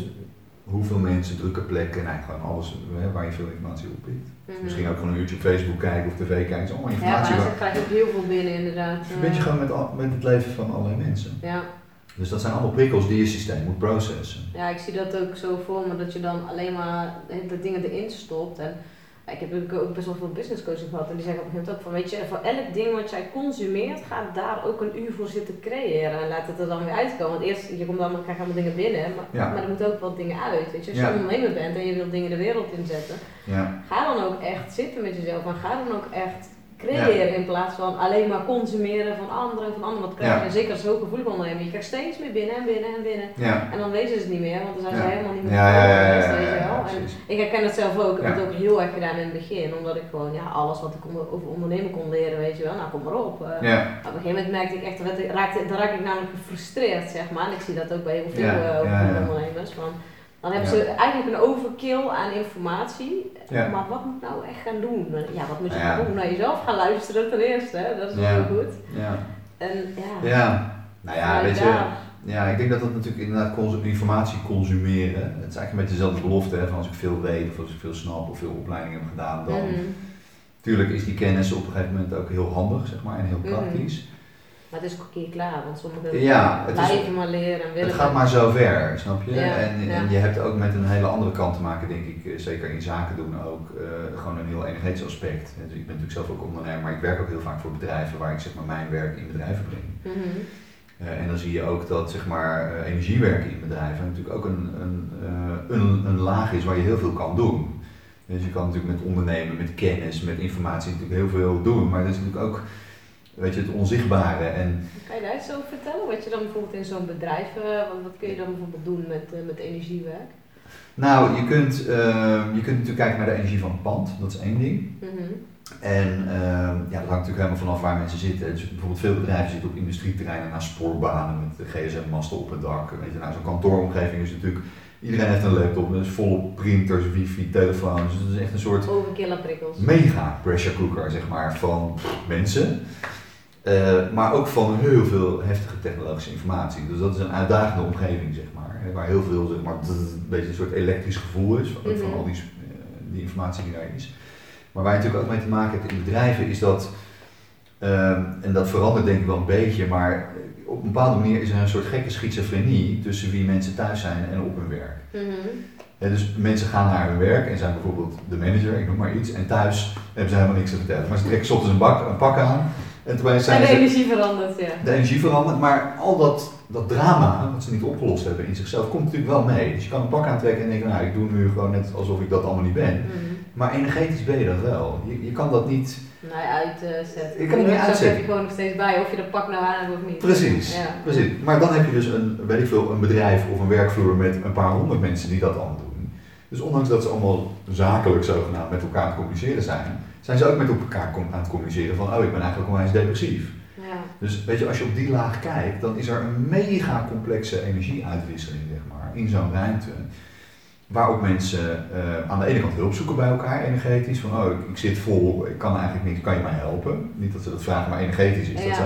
hoeveel mensen, drukke plekken, nou, gewoon alles hè, waar je veel informatie op pikt. Mhm. Misschien ook gewoon een uurtje op Facebook kijken of tv kijken, is allemaal Ja, informatie. waar- ze krijgen ook heel veel binnen inderdaad. verbind je Eh, gewoon met, met het leven van allerlei mensen. Ja. Dus dat zijn allemaal prikkels die je systeem moet processen. ja, ik zie dat ook zo voor me dat je dan alleen maar de dingen erin stopt. En ja, ik heb natuurlijk ook best wel veel business coaching gehad en die zeggen op een gegeven moment ook van weet je, voor elk ding wat jij consumeert, ga daar ook een uur voor zitten creëren en laat het er dan weer uitkomen. Want eerst, je komt dan, krijg allemaal dingen binnen, maar, Ja. maar er moeten ook wat dingen uit. Weet je, als je Ja. ondernemer bent en je wilt dingen de wereld inzetten, Ja, ga dan ook echt zitten met jezelf en ga dan ook echt creëren in plaats van alleen maar consumeren van anderen en van anderen. Want krijg je, Ja. zeker als hooggevoelig ondernemer, je krijgt steeds meer binnen en binnen en binnen. ja. En dan weten ze het niet meer, want dan zijn ze helemaal niet meer Ja, ja, En ik herken het zelf ook, ik heb het ook heel erg gedaan in het begin, omdat ik gewoon ja, alles wat ik over ondernemen kon leren, weet je wel, nou kom maar op. Eh, Op een gegeven moment merkte ik echt, ik- raakte, dan raak ik namelijk gefrustreerd, zeg maar. En ik zie dat ook bij heel veel eh, ondernemers. Van, dan hebben Ja. ze eigenlijk een overkill aan informatie. Ja. Maar wat moet ik nou echt gaan doen? Ja, wat moet je gaan doen? Naar jezelf gaan luisteren ten eerste, hè? dat is heel goed. ja. En ja, Ja, nou ja, weet je, ja, ik denk dat dat natuurlijk inderdaad informatie consumeren, het is eigenlijk een beetje dezelfde belofte, hè, van als ik veel weet of als ik veel snap of veel opleidingen heb gedaan, dan Mhm. natuurlijk is die kennis op een gegeven moment ook heel handig, zeg maar, en heel Mhm. praktisch. Maar het is ook een keer klaar, want sommigen Ja, blijven maar leren en willen Het gaat maar zo ver, snap je? Ja, en, ja. en je hebt ook met een hele andere kant te maken, denk ik, eh, zeker in zaken doen ook, eh, gewoon een heel energetisch Dus ik ben natuurlijk zelf ook ondernemer, maar ik werk ook heel vaak voor bedrijven waar ik zeg maar mijn werk in bedrijven breng. Mhm. Eh, en dan zie je ook dat zeg maar, eh, energiewerken in bedrijven natuurlijk ook een, een, een, een laag is waar je heel veel kan doen. Dus je kan natuurlijk met ondernemen, met kennis, met informatie natuurlijk heel veel doen, maar dat is natuurlijk ook weet je, het onzichtbare. En Kan je daar iets over vertellen? Wat je dan bijvoorbeeld in zo'n bedrijf, eh, wat, wat kun je dan bijvoorbeeld doen met, eh, met energiewerk? nou, je kunt, eh, je kunt natuurlijk kijken naar de energie van het pand, dat is één ding. Mhm. En ehm, ja, dat hangt natuurlijk helemaal vanaf waar mensen zitten. Dus bijvoorbeeld veel bedrijven zitten op industrieterreinen naast spoorbanen met de gsm-masten op het dak. Weet je, nou, zo'n kantooromgeving is natuurlijk, iedereen heeft een laptop, dus volop printers, wifi, telefoons. Dus het is echt een soort Overkill prikkels. mega pressure cooker zeg maar, van mensen. Maar ook van heel veel heftige technologische informatie. Dus dat is een uitdagende omgeving, zeg maar. Waar heel veel, zeg maar, een beetje een soort elektrisch gevoel is, van, van mhm. al die, die informatie die daar is. Maar waar je natuurlijk ook mee te maken hebt in bedrijven is dat, ehm, en dat verandert denk ik wel een beetje, maar op een bepaalde manier is er een soort gekke schizofrenie tussen wie mensen thuis zijn en op hun werk. Mhm. dus mensen gaan naar hun werk en zijn bijvoorbeeld de manager, ik noem maar iets, en thuis hebben ze helemaal niks te vertellen. Maar ze trekken ochtends een, bak, een pak aan en terwijl zijn En de energie verandert, ja. De energie verandert, maar al dat, dat drama, wat ze niet opgelost hebben in zichzelf, komt natuurlijk wel mee. Dus je kan een pak aantrekken en denken, nou ik doe nu gewoon net alsof ik dat allemaal niet ben. Mhm. Maar energetisch ben je dat wel. Je, je kan dat niet... Nee, uitzetten. Je kan het niet uitzetten. heb je gewoon nog steeds bij, of je dat pak nou aan hebt of niet. Precies, ja. precies. Maar dan heb je dus een, weet ik veel, een bedrijf of een werkvloer met een paar honderd mensen die dat allemaal doen. Dus ondanks dat ze allemaal zakelijk zogenaamd met elkaar het communiceren zijn, zijn ze ook met elkaar aan het communiceren van, oh ik ben eigenlijk onwijs depressief. Ja. Dus weet je, als je op die laag kijkt, dan is er een mega complexe energieuitwisseling, zeg maar, in zo'n ruimte. Waar ook mensen uh, aan de ene kant hulp zoeken bij elkaar, energetisch. Van, oh, ik, ik, zit vol, ik kan eigenlijk niet, kan je mij helpen? Niet dat ze dat vragen, maar energetisch is dat zo.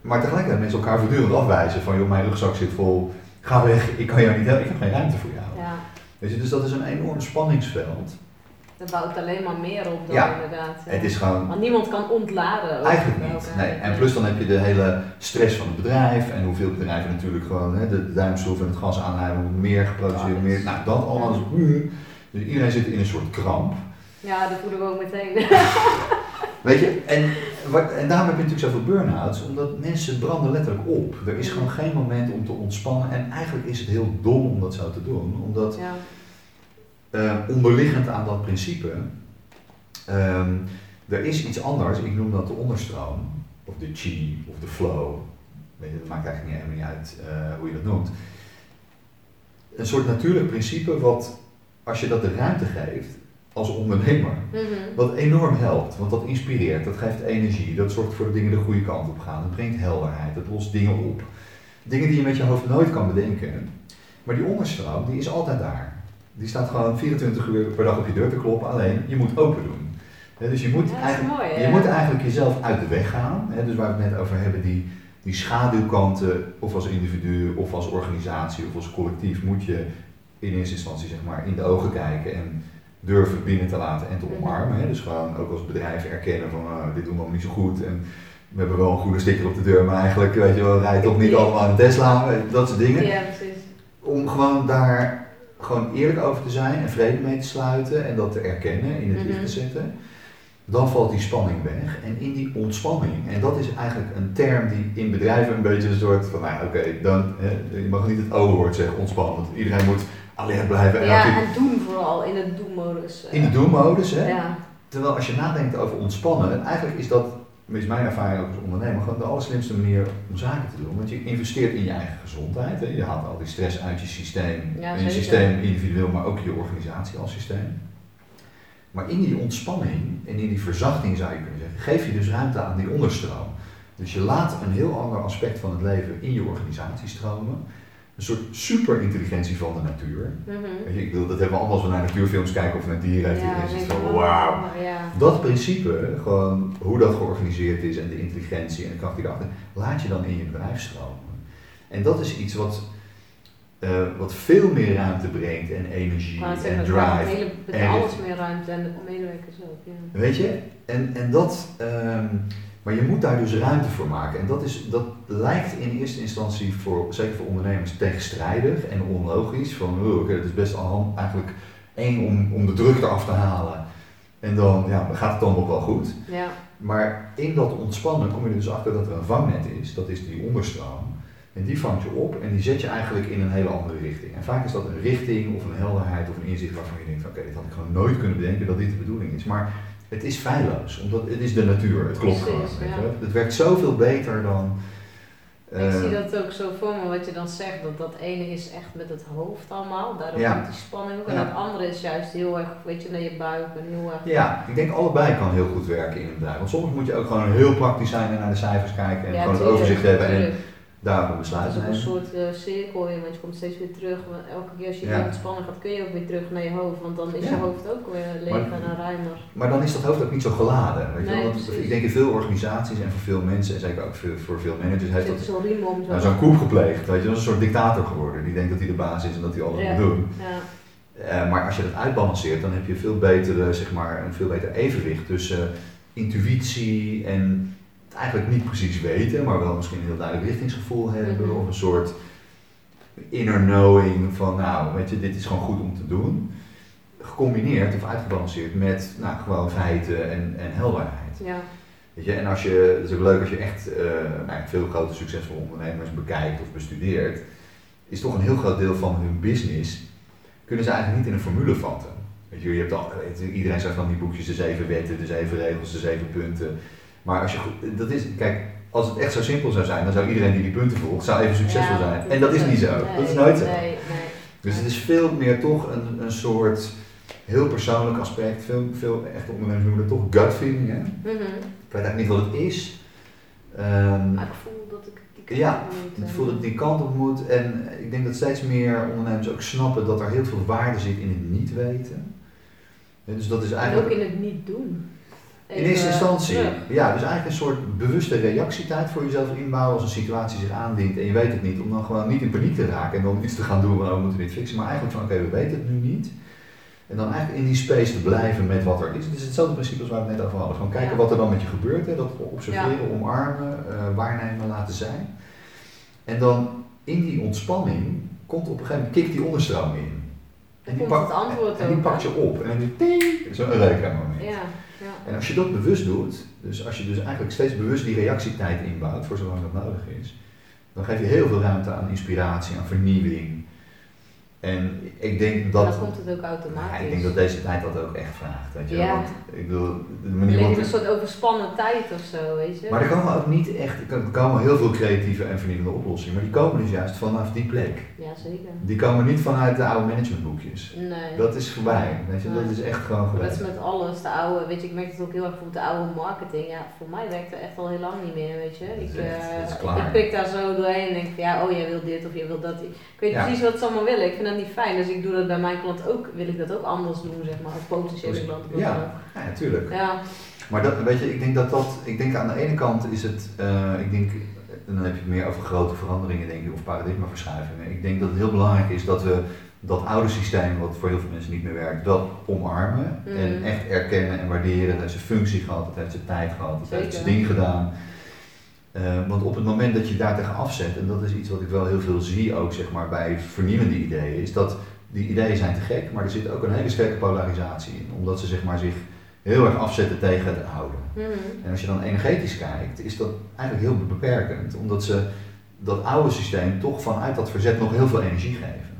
Maar tegelijkertijd mensen elkaar voortdurend afwijzen van, joh, mijn rugzak zit vol, ga weg, ik kan jou niet helpen, ik heb geen ruimte voor jou. Ja. Weet je, dus dat is een enorm spanningsveld. Dat bouwt alleen maar meer op dan ja, inderdaad. Het is gewoon, Want niemand kan ontladen. Eigenlijk niet. Nee. En plus dan heb je de hele stress van het bedrijf en hoeveel bedrijven natuurlijk gewoon hè, de duimschroef en het gas aanhouden, meer geproduceerd, meer. Nou, dat allemaal. Mm. Dus iedereen zit in een soort kramp. Ja, dat voelen we ook meteen. Weet je, en, wat, en daarom heb je natuurlijk zoveel burn-outs, omdat mensen branden letterlijk op. Er is gewoon geen moment om te ontspannen en eigenlijk is het heel dom om dat zo te doen, omdat ja uh, onderliggend aan dat principe, um, er is iets anders, ik noem dat de onderstroom, of de chi, of de flow, weet je, dat maakt eigenlijk niet, helemaal niet uit uh, hoe je dat noemt. Een soort natuurlijk principe wat, als je dat de ruimte geeft, als ondernemer, mm -hmm. wat enorm helpt, want dat inspireert, dat geeft energie, dat zorgt voor dat dingen de goede kant op gaan, het brengt helderheid, het lost dingen op. Dingen die je met je hoofd nooit kan bedenken. Maar die onderstroom, die is altijd daar. Die staat gewoon 24 uur per dag op je deur te kloppen, alleen je moet open doen. dus je moet, eigenlijk, je moet eigenlijk jezelf uit de weg gaan. dus waar we het net over hebben, die, die schaduwkanten, of als individu, of als organisatie, of als collectief, moet je in eerste instantie zeg maar, in de ogen kijken en durven binnen te laten en te mhm. omarmen. Dus gewoon ook als bedrijf erkennen van oh, dit doen we allemaal niet zo goed. En we hebben wel een goede sticker op de deur, maar eigenlijk weet je wel, rijdt toch niet allemaal een Tesla, dat soort dingen. Ja, precies. Om gewoon daar gewoon eerlijk over te zijn en vrede mee te sluiten en dat te erkennen, in het licht te mhm. zetten, dan valt die spanning weg. En in die ontspanning, en dat is eigenlijk een term die in bedrijven een beetje een soort van, nou oké, dan, je mag niet het overwoord zeggen, ontspannen, want iedereen moet alert blijven. En ja, en doen vooral, in de doen-modus. In de doen-modus, hè. Ja. Terwijl als je nadenkt over ontspannen, eigenlijk is dat is mijn ervaring ook als ondernemer, gewoon de allerslimste manier om zaken te doen. Want je investeert in je eigen gezondheid. Hè. Je haalt al die stress uit je systeem. Ja, je systeem individueel, maar ook je organisatie als systeem. Maar in die ontspanning en in die verzachting zou je kunnen zeggen, geef je dus ruimte aan die onderstroom. Dus je laat een heel ander aspect van het leven in je organisatie stromen een soort superintelligentie van de natuur. Mhm. ik bedoel, dat hebben we allemaal als we naar natuurfilms kijken of naar dieren. Ja, is het van wauw. Dat principe, gewoon hoe dat georganiseerd is en de intelligentie en de kracht die erachter, laat je dan in je bedrijf stromen. En dat is iets wat, uh, wat veel meer ruimte brengt en energie maar en drive. Hele, en alles meer ruimte en de medewerkers ook. Ja. Weet je? En, en dat. Um, maar je moet daar dus ruimte voor maken. En dat, is, dat lijkt in eerste instantie, voor, zeker voor ondernemers, tegenstrijdig en onlogisch. Van, oh, oké, het is best al eigenlijk één om, om de druk eraf te halen. En dan ja, gaat het dan ook wel goed. Ja. Maar in dat ontspannen kom je dus achter dat er een vangnet is. Dat is die onderstroom. En die vangt je op en die zet je eigenlijk in een hele andere richting. En vaak is dat een richting of een helderheid of een inzicht waarvan je denkt: oké, dit had ik gewoon nooit kunnen bedenken dat dit de bedoeling is. Maar het is feilloos, omdat het is de natuur, het klopt gewoon. Het werkt zoveel beter dan. ik zie eh, dat ook zo voor me, wat je dan zegt, dat dat ene is echt met het hoofd allemaal, daardoor ja. komt die spanning ook. En dat andere is juist heel erg, weet je, naar je buik en heel erg... Ja, ik denk allebei kan heel goed werken in een bedrijf. Want soms moet je ook gewoon heel praktisch zijn en naar de cijfers kijken en gewoon het overzicht hebben. En daarop een besluit Het is een soort eh, cirkel in, want je komt steeds weer terug. Elke keer als je Ja. weer ontspannen gaat, kun je ook weer terug naar je hoofd. Want dan is Ja. je hoofd ook weer leeg en ruimer. Maar dan is dat hoofd ook niet zo geladen. Weet je Nee, wel? Want ik denk in veel organisaties en voor veel mensen, en zeker ook voor, voor veel managers, heeft dat zo'n. Zo. nou, zo'n koep gepleegd. Weet je, dat is een soort dictator geworden. Die denkt dat hij de baas is en dat hij alles Ja. moet doen. Ja. Eh, maar als je dat uitbalanceert, dan heb je veel betere, zeg maar, een veel beter evenwicht tussen intuïtie en het eigenlijk niet precies weten, maar wel misschien een heel duidelijk richtingsgevoel hebben. Mhm. Of een soort inner knowing van, nou, weet je, dit is gewoon goed om te doen. Gecombineerd of uitgebalanceerd met, nou, gewoon feiten en, en helderheid. ja. Weet je, en als je, het is ook leuk als je echt eh, nou, veel grote succesvolle ondernemers bekijkt of bestudeert, is toch een heel groot deel van hun business, kunnen ze eigenlijk niet in een formule vatten. Weet je, je hebt al, je, iedereen zegt van die boekjes, de zeven wetten, de zeven regels, de zeven punten. Maar als je, goed- dat is, kijk, als het echt zo simpel zou zijn, dan zou iedereen die die punten volgt, zou even succesvol Ja, zijn. En dat is niet zo. nee, dat is nooit zo. Nee, nee. Dus het is veel meer toch een, een soort heel persoonlijk aspect. Veel, veel echte ondernemers noemen het toch gut feeling. Hè? Mhm. Ik weet eigenlijk niet wat het is. Ehm, Maar ik voel dat ik die kant ja, op moet, ik eh, voel dat het die kant op moet. En ik denk dat steeds meer ondernemers ook snappen dat er heel veel waarde zit in het niet weten. Ja, Dus dat is En ook eigenlijk in het niet doen. In Even eerste instantie, terug. ja, dus eigenlijk een soort bewuste reactietijd voor jezelf inbouwen als een situatie zich aandient en je weet het niet, om dan gewoon niet in paniek te raken en dan iets te gaan doen van oh, we moeten dit fixen, maar eigenlijk van oké, we weten het nu niet. En dan eigenlijk in die space te blijven met wat er is. Het is hetzelfde principe als waar we het net over hadden. Gewoon kijken Ja. wat er dan met je gebeurt. Hè. Dat observeren, omarmen, eh, waarnemen, laten zijn. En dan in die ontspanning komt op een gegeven moment kikt die onderstroom in. Het en die pakt je op. En dan die ting, zo'n moment. Ja, ja. En als je dat bewust doet, dus als je dus eigenlijk steeds bewust die reactietijd inbouwt voor zolang dat nodig is, dan geef je heel veel ruimte aan inspiratie, aan vernieuwing. En ik denk dat. En dan komt het ook automatisch. Ja, ik denk dat deze tijd dat ook echt vraagt. Weet je? wel. Ja. Want ik bedoel, de manier waarop. een soort overspannen tijd of zo, weet je. Maar er komen ook niet echt, er komen heel veel creatieve en vernieuwende oplossingen, maar die komen dus juist vanaf die plek. Ja, zeker. Die komen niet vanuit de oude managementboekjes. Nee. Dat is voorbij, weet je, dat is echt gewoon Maar dat geweest. is met alles, de oude, weet je, ik merk het ook heel erg bijvoorbeeld de oude marketing. Ja, voor mij werkt dat echt al heel lang niet meer, weet je. Dat is Ik, echt- eh, dat is klaar. ik prik daar zo doorheen en denk van ja, oh jij wil dit of jij wil dat. Ik weet Ja. precies wat ze allemaal willen, ik vind dat niet fijn. Dus ik doe dat bij mijn klant ook, wil ik dat ook anders doen, zeg maar, als potentiële klant. Ja, ja, natuurlijk. Ja, Maar dat, weet je, ik denk dat dat, ik denk aan de ene kant is het, eh, ik denk, en dan heb je het meer over grote veranderingen denk ik, of paradigmaverschuivingen. Ik denk dat het heel belangrijk is dat we dat oude systeem, wat voor heel veel mensen niet meer werkt, wel omarmen. Mhm. En echt erkennen en waarderen. Dat heeft zijn functie gehad, dat heeft zijn tijd gehad, dat heeft zijn ding gedaan. Eh, want op het moment dat je daar tegen afzet, en dat is iets wat ik wel heel veel zie ook zeg maar, bij vernieuwende ideeën, is dat die ideeën zijn te gek, maar er zit ook een hele sterke polarisatie in. Omdat ze zeg maar, zich heel erg afzetten tegen het oude. Mhm. En als je dan energetisch kijkt, is dat eigenlijk heel beperkend, omdat ze dat oude systeem toch vanuit dat verzet nog heel veel energie geven.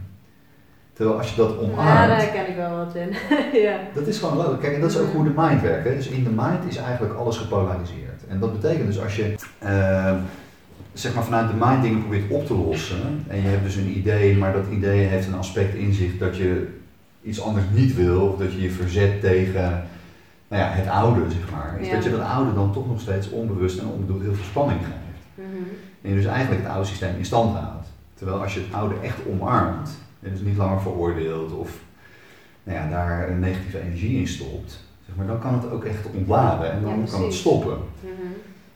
Terwijl als je dat ja, omarmt, daar ken ik wel wat in. ja. dat is gewoon logisch. Kijk, en dat is ook hoe de mind werkt. Hè? Dus in de mind is eigenlijk alles gepolariseerd. En dat betekent dus als je ehm, zeg maar vanuit de mind dingen probeert op te lossen, en je hebt dus een idee, maar dat idee heeft een aspect in zich dat je iets anders niet wil, of dat je je verzet tegen nou ja, het oude, zeg maar, is Ja. dat je dat oude dan toch nog steeds onbewust en onbedoeld heel veel spanning geeft. Mhm. En je dus eigenlijk het oude systeem in stand houdt. Terwijl als je het oude echt omarmt, en dus niet langer veroordeelt of nou ja, daar een negatieve energie in stopt, zeg maar, dan kan het ook echt ontladen en dan Ja, kan het stoppen. Mhm.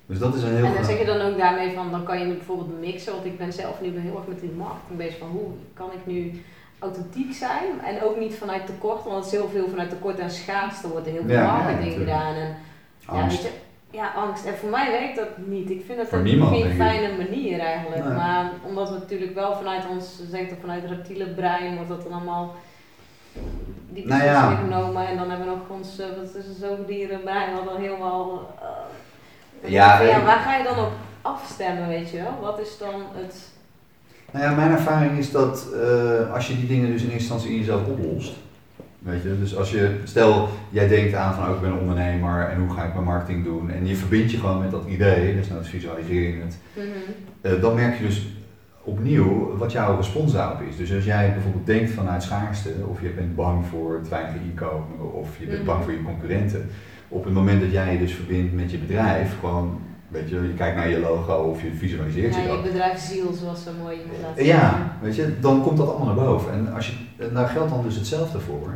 Dus dat is een heel En dan zeg je dan ook daarmee van, dan kan je bijvoorbeeld mixen, want ik ben zelf nu heel erg met die marketing bezig van hoe kan ik nu authentiek zijn en ook niet vanuit tekort, want het is heel veel vanuit tekort en schaarste wordt er heel veel Ja, ja, marketing gedaan en ja, angst. weet je, ja, angst. En voor mij werkt dat niet. Ik vind dat Voor niemand, geen fijne manier eigenlijk. Nee. Maar omdat we natuurlijk wel vanuit ons, zegt vanuit het reptiele brein wordt dat dan allemaal die Nou ja. genomen en dan hebben we nog ons, eh, wat is het, zoogdierenbrein wat dan helemaal... eh, Ja, van, ja, waar ga je dan op afstemmen, weet je wel? Wat is dan het... Nou ja, mijn ervaring is dat eh, als je die dingen dus in eerste instantie in jezelf oplost, weet je, dus als je, stel jij denkt aan van oh, ik ben een ondernemer en hoe ga ik mijn marketing doen en je verbindt je gewoon met dat idee, dus nou visualiseer je het, eh, dan merk je dus opnieuw wat jouw respons daarop is. Dus als jij bijvoorbeeld denkt vanuit schaarste, of je bent bang voor het weinige inkomen, of je bent Mhm. bang voor je concurrenten, op het moment dat jij je dus verbindt met je bedrijf, gewoon Weet je, je kijkt naar je logo of je visualiseert ja, je dat. je bedrijfsziel, zoals zo mooi iemand laat Ja, weet je, dan komt dat allemaal naar boven. En als je, daar geldt dan dus hetzelfde voor.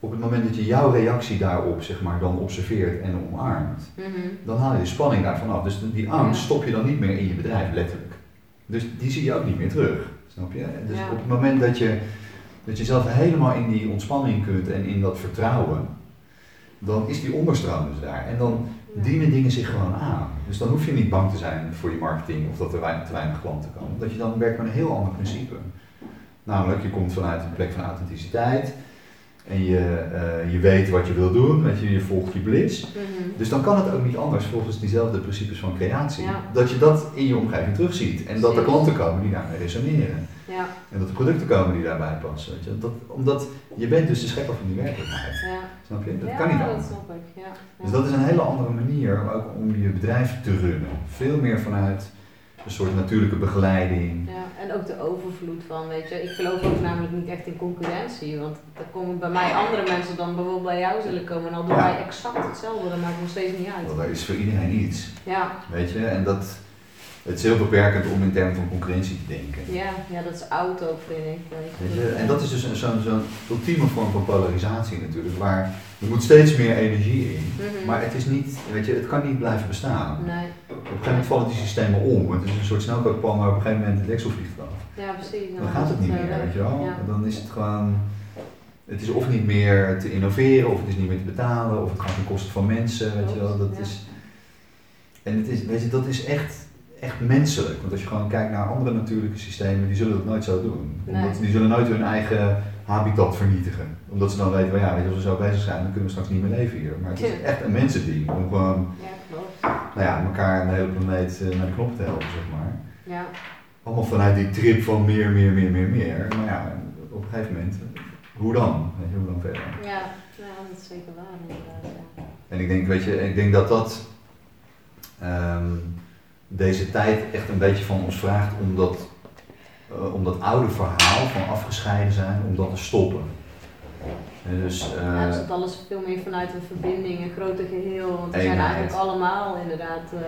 Op het moment dat je jouw reactie daarop zeg maar, dan observeert en omarmt, Mhm. dan haal je de spanning daarvan af. Dus die angst stop je dan niet meer in je bedrijf, letterlijk. Dus die zie je ook niet meer terug, snap je? Dus Ja. op het moment dat je, dat je zelf helemaal in die ontspanning kunt en in dat vertrouwen, dan is die onderstroom dus daar. En dan. Dienen dingen zich gewoon aan. Dus dan hoef je niet bang te zijn voor je marketing of dat er weinig, te weinig klanten komen. Omdat je dan werkt met een heel ander principe. Namelijk, je komt vanuit een plek van authenticiteit en je, eh, je weet wat je wil doen, weet je, je volgt je bliss. Mhm. Dus dan kan het ook niet anders volgens diezelfde principes van creatie. Ja. Dat je dat in je omgeving terugziet. En dat er Precies. klanten komen die daarmee resoneren. Ja, En dat er producten komen die daarbij passen. Weet je. Dat, omdat je bent dus de schepper van die werkelijkheid. ja. Snap je? Dat kan niet dat anders. snap ik. Dus dat is een hele andere manier ook om je bedrijf te runnen. Veel meer vanuit een soort natuurlijke begeleiding. Ja, en ook de overvloed van, weet je. Ik geloof ook namelijk niet echt in concurrentie. Want er komen bij mij andere mensen dan bijvoorbeeld bij jou zullen komen. En al doen Ja. wij exact hetzelfde, dat maakt nog steeds niet uit. Want er is voor iedereen iets. Ja, Weet je? En dat, het is heel beperkend om in termen van concurrentie te denken. ja, ja dat is oud ook, vind ik. Weet je. En dat is dus een- zo'n zo'n ultieme vorm van polarisatie natuurlijk, waar er moet steeds meer energie in. Mhm. Maar het is niet, weet je, het kan niet blijven bestaan. Nee, Op een gegeven moment vallen die systemen om. Het is een soort snelkookpan waar op een gegeven moment het deksel vliegt af. ja precies. Dan gaat het niet meer, weet je wel. Ja. Dan is het gewoon, het is of niet meer te innoveren, of het is niet meer te betalen, of het gaat ten koste van mensen, weet je wel. Dat Ja. is, en het is, weet je, dat is echt, echt menselijk. Want als je gewoon kijkt naar andere natuurlijke systemen, die zullen dat nooit zo doen. Nee. Omdat, die zullen nooit hun eigen habitat vernietigen. Omdat ze dan weten, van ja, weet je, als we zo bezig zijn, dan kunnen we straks niet meer leven hier. Maar het is echt een mensending om gewoon, Ja. Nou ja, elkaar en de hele planeet eh, naar de knop te helpen, zeg maar. Ja, Allemaal vanuit die trip van meer, meer, meer, meer, meer. Maar ja, op een gegeven moment, hoe dan? Weet je, hoe dan verder? ja, ja, dat is zeker waar inderdaad. Ja. En ik denk, weet je, ik denk dat dat ehm, deze tijd echt een beetje van ons vraagt om dat, eh, om dat oude verhaal van afgescheiden zijn, om dat te stoppen. En dus, Ja, dat alles veel meer vanuit een verbinding, een groter geheel. Want we zijn eigenlijk allemaal inderdaad uh,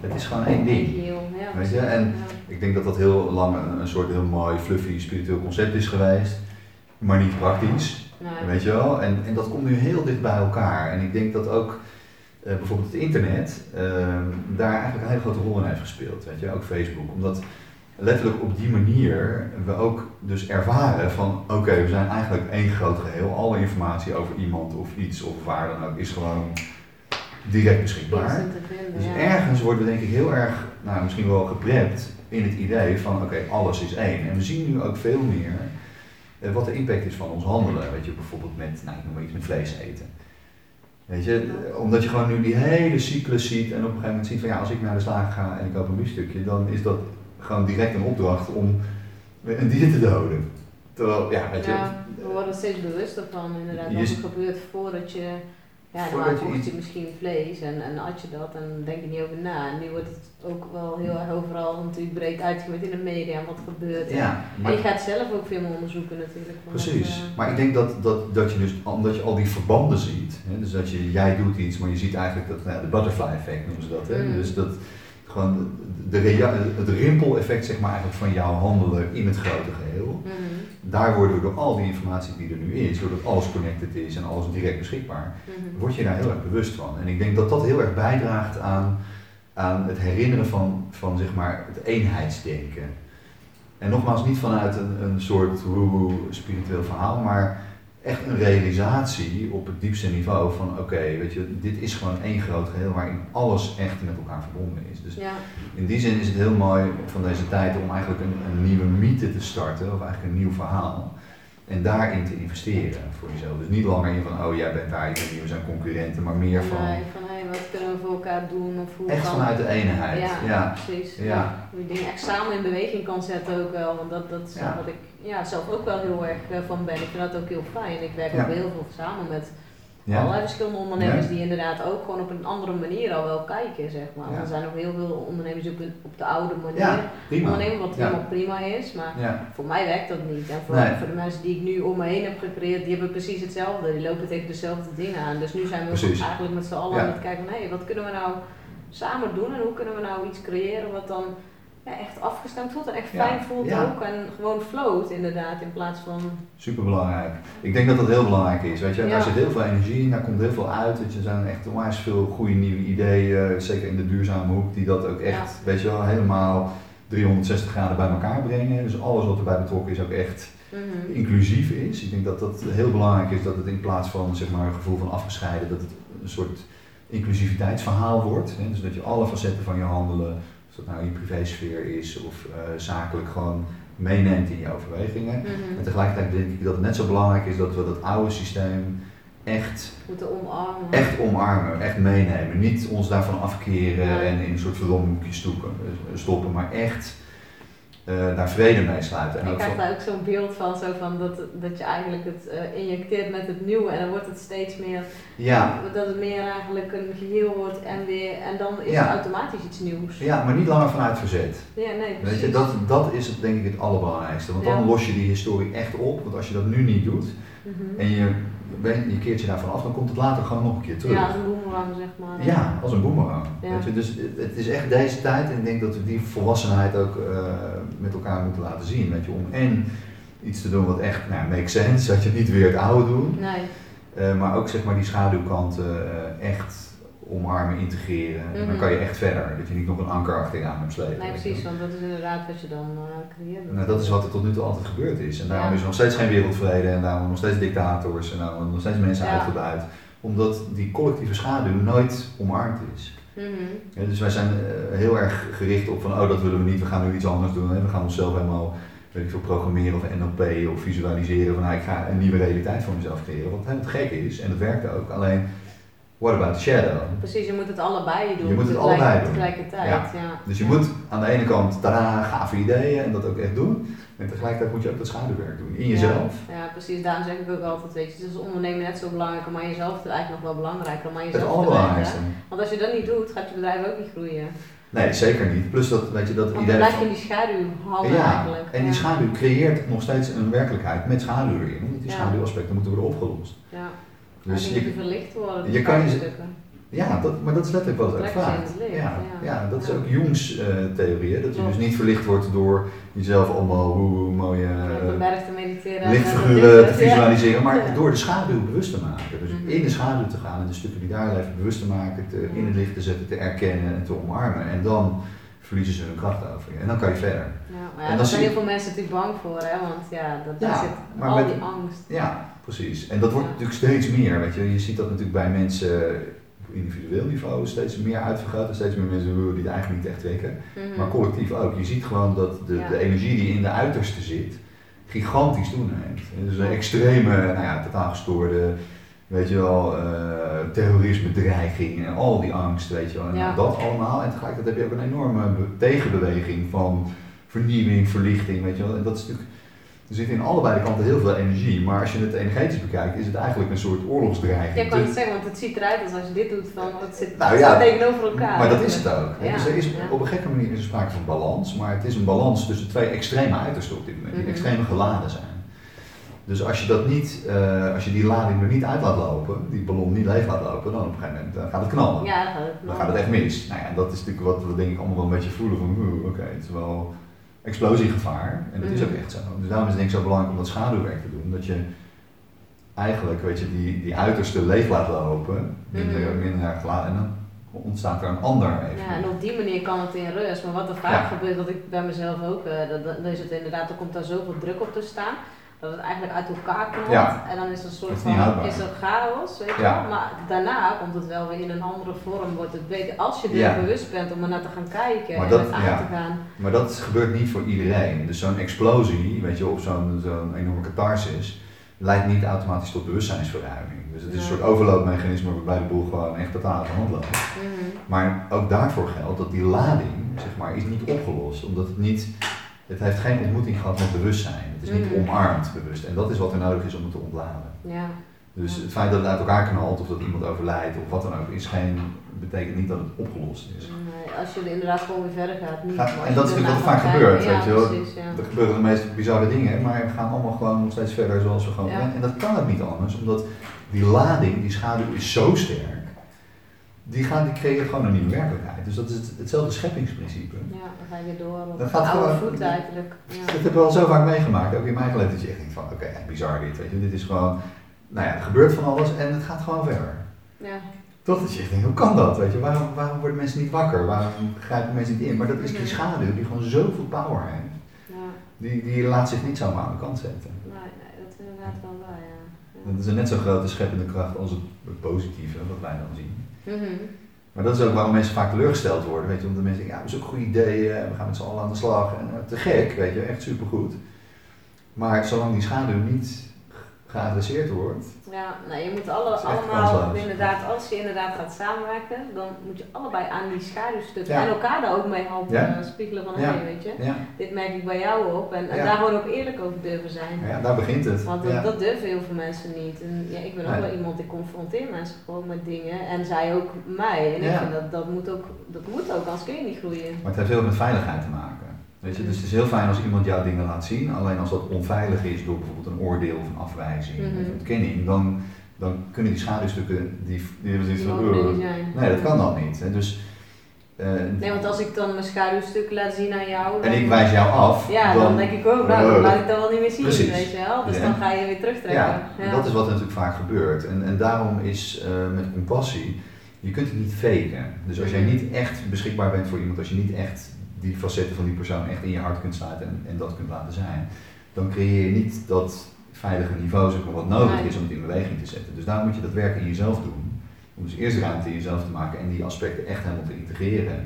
het is gewoon één ding. geheel. Ja, Weet je, en- Ja. Ik denk dat dat heel lang een, een soort heel mooi, fluffy, spiritueel concept is geweest, maar niet praktisch. Nee. Weet je wel? En, en dat komt nu heel dicht bij elkaar. En ik denk dat ook eh, bijvoorbeeld het internet ehm, daar eigenlijk een hele grote rol in heeft gespeeld. Weet je? Ook Facebook. Omdat letterlijk op die manier we ook dus ervaren van oké, we zijn eigenlijk één groot geheel. Alle informatie over iemand of iets of waar dan ook is gewoon direct beschikbaar. Vinden, Dus ergens worden we denk ik heel erg, nou misschien wel geprept in het idee van oké, alles is één. En we zien nu ook veel meer eh, wat de impact is van ons handelen. Weet je, bijvoorbeeld met, nou ik noem maar iets met vlees eten. Weet je, omdat je gewoon nu die hele cyclus ziet en op een gegeven moment ziet van ja, als ik naar de slager ga en ik koop een biefstukje, dan is dat gewoon direct een opdracht om een dier te doden. Terwijl, ja, weet je, Ja, we worden steeds bewuster van inderdaad. Wat er gebeurt voordat je... Ja, normaal je kocht je misschien vlees en, en at je dat en denk je niet over na. En nu wordt het ook wel heel erg overal natuurlijk breed uitgemeten in de media en wat gebeurt. ja, En maar je gaat zelf ook veel meer onderzoeken natuurlijk. Precies. eh, Maar ik denk dat, dat, dat je dus, omdat je al die verbanden ziet, hè, dus dat je, jij doet iets, maar je ziet eigenlijk dat, nou, de butterfly effect noemen ze dat. Hè? Mm. Dus dat gewoon de het rimpel-effect zeg maar eigenlijk van jouw handelen in het grote geheel. mhm. Daar worden we door al die informatie die er nu is, doordat alles connected is en alles direct beschikbaar, Mhm. word je daar heel erg bewust van. En ik denk dat dat heel erg bijdraagt aan, aan het herinneren van, van zeg maar het eenheidsdenken. En nogmaals, niet vanuit een, een soort woe spiritueel verhaal, maar echt een realisatie op het diepste niveau van oké, weet je, dit is gewoon één groot geheel waarin alles echt met elkaar verbonden is. Dus Ja, in die zin is het heel mooi van deze tijd om eigenlijk een, een nieuwe mythe te starten, of eigenlijk een nieuw verhaal. En daarin te investeren voor jezelf. Dus niet langer in van, oh jij bent daar, ben hier, we zijn concurrenten, maar meer van nee, van wat kunnen we voor elkaar doen of hoe echt kan- vanuit de eenheid. Ja, Ja. precies. Ja. Hoe je dingen echt samen in beweging kan zetten ook wel. Want dat, dat is Ja. wat ik ja, zelf ook wel heel erg eh, van ben. Ik vind dat ook heel fijn. Ik werk ook heel veel samen met Ja. allerlei verschillende ondernemers Ja. die inderdaad ook gewoon op een andere manier al wel kijken, zeg maar. Ja. Er zijn ook heel veel ondernemers die op, een- op de oude manier ondernemen, wat helemaal prima is. Maar voor mij werkt dat niet. En voor, Nee. voor de mensen die ik nu om me heen heb gecreëerd, die hebben precies hetzelfde. Die lopen tegen dezelfde dingen aan. Dus nu zijn we eigenlijk met z'n allen aan het kijken van hé, wat kunnen we nou samen doen en hoe kunnen we nou iets creëren wat dan ja, echt afgestemd voelt en echt fijn voelt ook en gewoon float inderdaad in plaats van... Super belangrijk. Ik denk dat dat heel belangrijk is, weet je. Daar zit heel veel energie in, daar komt heel veel uit. Weet je. Er zijn echt onwijs veel goede nieuwe ideeën, zeker in de duurzame hoek, die dat ook echt, weet je wel, helemaal 360 graden bij elkaar brengen. Dus alles wat erbij betrokken is ook echt mhm. inclusief is. Ik denk dat dat heel belangrijk is, dat het in plaats van zeg maar, een gevoel van afgescheiden, dat het een soort inclusiviteitsverhaal wordt. Hè? Dus dat je alle facetten van je handelen of dat nou in je privésfeer is of uh, zakelijk gewoon meeneemt in je overwegingen. Mhm. En tegelijkertijd denk ik dat het net zo belangrijk is dat we dat oude systeem echt moeten omarmen. Echt omarmen, echt meenemen. Niet ons daarvan afkeren en in een soort verdomhoekjes stoppen, maar echt uh, daar vrede mee sluiten. En ik krijg daar ook zo'n beeld van, zo van dat, dat je eigenlijk het uh, injecteert met het nieuwe en dan wordt het steeds meer, ja. dat het meer eigenlijk een geheel wordt en weer, en dan is ja. automatisch iets nieuws. Ja, maar niet langer vanuit verzet. Ja, nee, precies. Weet je, dat, dat is het, denk ik het allerbelangrijkste, want dan los je die historie echt op, want als je dat nu niet doet mhm. en je je keert je daarvan af, dan komt het later gewoon nog een keer terug. Ja, als een boemerang zeg maar. Ja, als een boemerang. Weet je? Dus het is echt deze tijd en ik denk dat we die volwassenheid ook uh, met elkaar moeten laten zien. Weet je? Om en iets te doen wat echt nou, makes sense, dat je niet weer het oude doet. Nee. Uh, maar ook zeg maar die schaduwkanten uh, echt omarmen, integreren. En dan mhm. kan je echt verder. Dat je niet nog een anker achteraan hebt slepen. Nee, precies, want dat is inderdaad wat je dan uh, creëert. Nou, dat is wat er tot nu toe altijd gebeurd is. En daarom is er nog steeds geen wereldvrede en daarom nog steeds dictators en daarom nog steeds mensen ja. uitgebuit. Omdat die collectieve schaduw nooit omarmd is. Mm dus wij zijn uh, heel erg gericht op van, oh dat willen we niet, we gaan nu iets anders doen. Hè. We gaan onszelf helemaal weet ik veel, programmeren of NLP of visualiseren van nou, ik ga een nieuwe realiteit voor mezelf creëren. Wat het gek is, en dat werkt ook. Alleen What about the shadow? Precies, je moet het allebei doen. Je moet het allebei doen. Tegelijkertijd, ja. ja. Dus je moet aan de ene kant, tada, gave ideeën en dat ook echt doen. En tegelijkertijd moet je ook dat schaduwwerk doen, in jezelf. Ja, ja precies. Daarom zeg ik ook altijd, weet je, het is ondernemen net zo belangrijk, maar jezelf is eigenlijk nog wel belangrijker. Maar jezelf het allerbelangrijkste. Want als je dat niet doet, gaat je bedrijf ook niet groeien. Nee, zeker niet. Plus dat, weet je, dat Want idee. Dan blijf je in die schaduw hangen ja, eigenlijk. En die schaduw creëert nog steeds een werkelijkheid met schaduw erin. Die schaduwaspecten moeten worden opgelost. Ja. Dus je, verlicht worden. Je kan je, ja, dat, maar dat is letterlijk wat het vraagt. Ja, ja, dat is ook Jungs uh, theorie, dat je dus niet verlicht wordt door jezelf allemaal hoe mooie uh, mediteren lichtfiguren te visualiseren, maar door de schaduw bewust te maken. Dus mhm. in de schaduw te gaan en de stukken die daar leven bewust te maken, te, in het licht te zetten, te erkennen en te omarmen. En dan verliezen ze hun kracht over je. En dan kan je verder. Ja, maar ja, daar zijn heel veel mensen natuurlijk bang voor, hè? want ja, dat, ja, zit al die angst. Ja, precies. En dat wordt natuurlijk steeds meer. Weet je. je ziet dat natuurlijk bij mensen individueel niveau steeds meer uitvergroot en steeds meer mensen die het eigenlijk niet echt trekken. Mhm. Maar collectief ook. Je ziet gewoon dat de, de energie die in de uiterste zit, gigantisch toeneemt. Dus een extreme, nou ja, totaal gestoorde, weet je wel, uh, terrorisme, dreiging en al die angst, weet je wel. En dat allemaal. En tegelijkertijd heb je ook een enorme tegenbeweging van vernieuwing, verlichting, weet je wel. En dat is natuurlijk er zit in allebei de kanten heel veel energie, maar als je het energetisch bekijkt, is het eigenlijk een soort oorlogsdreiging. Ja, ik kan het zeggen, want het ziet eruit als als je dit doet, van het zit nou, ja, tegenover elkaar. Maar dat is het ook. Ja. Dus er is, op een gekke manier is er sprake van balans, maar het is een balans tussen twee extreme uitersten op dit moment, die mhm. extreem geladen zijn. Dus als je dat niet, uh, als je die lading er niet uit laat lopen, die ballon niet leeg laat lopen, dan op een gegeven moment uh, gaat het knallen. Ja, dan gaat het knallen. Dan gaat het echt mis. Nou ja, dat is natuurlijk wat we denk ik allemaal wel een beetje voelen van, oké, okay, het is wel explosiegevaar. En dat is ook mhm. echt zo. Dus daarom is het denk ik zo belangrijk om dat schaduwwerk te doen. Dat je eigenlijk, weet je, die, die uiterste leeg laat lopen, minder, mm. minder geladen. En dan ontstaat er een ander even. Ja, en op die manier kan het in rust. Maar wat er vaak gebeurt, dat ik bij mezelf ook, uh, dat, dat is het inderdaad, er komt daar zoveel druk op te staan dat het eigenlijk uit elkaar knalt. En dan is er een soort van is er chaos, weet je wel. Maar daarna komt het wel weer in een andere vorm. Wordt het beter als je er bewust bent om er naar te gaan kijken maar en aan te gaan. Maar dat gebeurt niet voor iedereen. Dus zo'n explosie, weet je, of zo'n zo'n enorme catharsis, leidt niet automatisch tot bewustzijnsverruiming. Dus het is een soort overloopmechanisme waarbij de boel gewoon echt totaal van hand loopt. Mhm. Maar ook daarvoor geldt dat die lading, zeg maar, is niet opgelost. Omdat het niet het heeft geen ontmoeting gehad met bewustzijn. Het is niet mm. omarmd bewust. En dat is wat er nodig is om het te ontladen. Ja. Dus het feit dat het uit elkaar knalt of dat iemand overlijdt of wat dan ook, is geen, betekent niet dat het opgelost is. Nee, als je inderdaad gewoon weer verder gaat. Niet, en dat is natuurlijk wat vaak gebeurt. weet je wel. Precies, ja. Er gebeuren de meest bizarre dingen, maar we gaan allemaal gewoon nog steeds verder zoals we gewoon En dat kan het niet anders, omdat die lading, die schaduw is zo sterk die, gaan, die creëren gewoon een nieuwe werkelijkheid. Dus dat is het, hetzelfde scheppingsprincipe. Ja, dan ga je weer door op Dat gaat oude gewoon- voet eigenlijk. Ja. Dat heb ik wel zo vaak meegemaakt, ook in mijn eigen leven, dat je echt denkt van, oké, echt bizar dit, weet je. Dit is gewoon, nou ja, er gebeurt van alles en het gaat gewoon verder. Ja. Toch dat je echt denkt, hoe kan dat, weet je. Waarom, waarom worden mensen niet wakker? Waarom grijpen mensen niet in? Maar dat is die schaduw die gewoon zoveel power heeft. Ja. Die, die laat zich niet zomaar aan de kant zetten. Nee, nee, dat is inderdaad wel waar, ja. ja. Dat is een net zo grote scheppende kracht als het positieve, wat wij dan zien. Mhm. Maar dat is ook waarom mensen vaak teleurgesteld worden, weet je. Omdat mensen denken, ja, dat is ook goede ideeën, we gaan met z'n allen aan de slag. En eh, te gek, weet je, echt supergoed. Maar zolang die schaduw niet geadresseerd wordt, Ja, nou, je moet alle, allemaal, inderdaad, als je inderdaad gaat samenwerken, dan moet je allebei aan die schaduwstukken Ja. en elkaar daar ook mee helpen Ja. eh, spiegelen van, Ja. hé, weet je, dit merk ik bij jou op en, daar gewoon ook eerlijk over durven zijn. ja daar begint het. Want dat, durven heel veel mensen niet. En ja, ik ben ook Nee. wel iemand die confronteer mensen gewoon met dingen en zij ook mij. En ik vind dat dat moet ook, dat moet ook, anders kun je niet groeien. Maar het heeft heel veel met veiligheid te maken. Weet je, dus het is heel fijn als iemand jouw dingen laat zien. Alleen als dat onveilig is door bijvoorbeeld een oordeel of een afwijzing Mhm. of een ontkenning, dan, dan kunnen die schaduwstukken, die, die nee, dat kan dan niet. Hè. Dus, eh, Nee, want als ik dan mijn schaduwstuk laat zien aan jou, en ik wijs jou af, ja, dan, denk ik ook, nou, dan laat ik dat wel niet meer zien, precies. weet je wel. Dus Ja. dan ga je weer terugtrekken. Ja, en dat is wat er natuurlijk vaak gebeurt. En, en daarom is eh, met compassie, je kunt het niet faken. Dus als jij Mhm. niet echt beschikbaar bent voor iemand, als je niet echt die facetten van die persoon echt in je hart kunt sluiten en, en dat kunt laten zijn, dan creëer je niet dat veilige niveau zeg maar, wat nodig is om het in beweging te zetten. Dus daarom moet je dat werk in jezelf doen. Om dus eerst ruimte in jezelf te maken en die aspecten echt helemaal te integreren.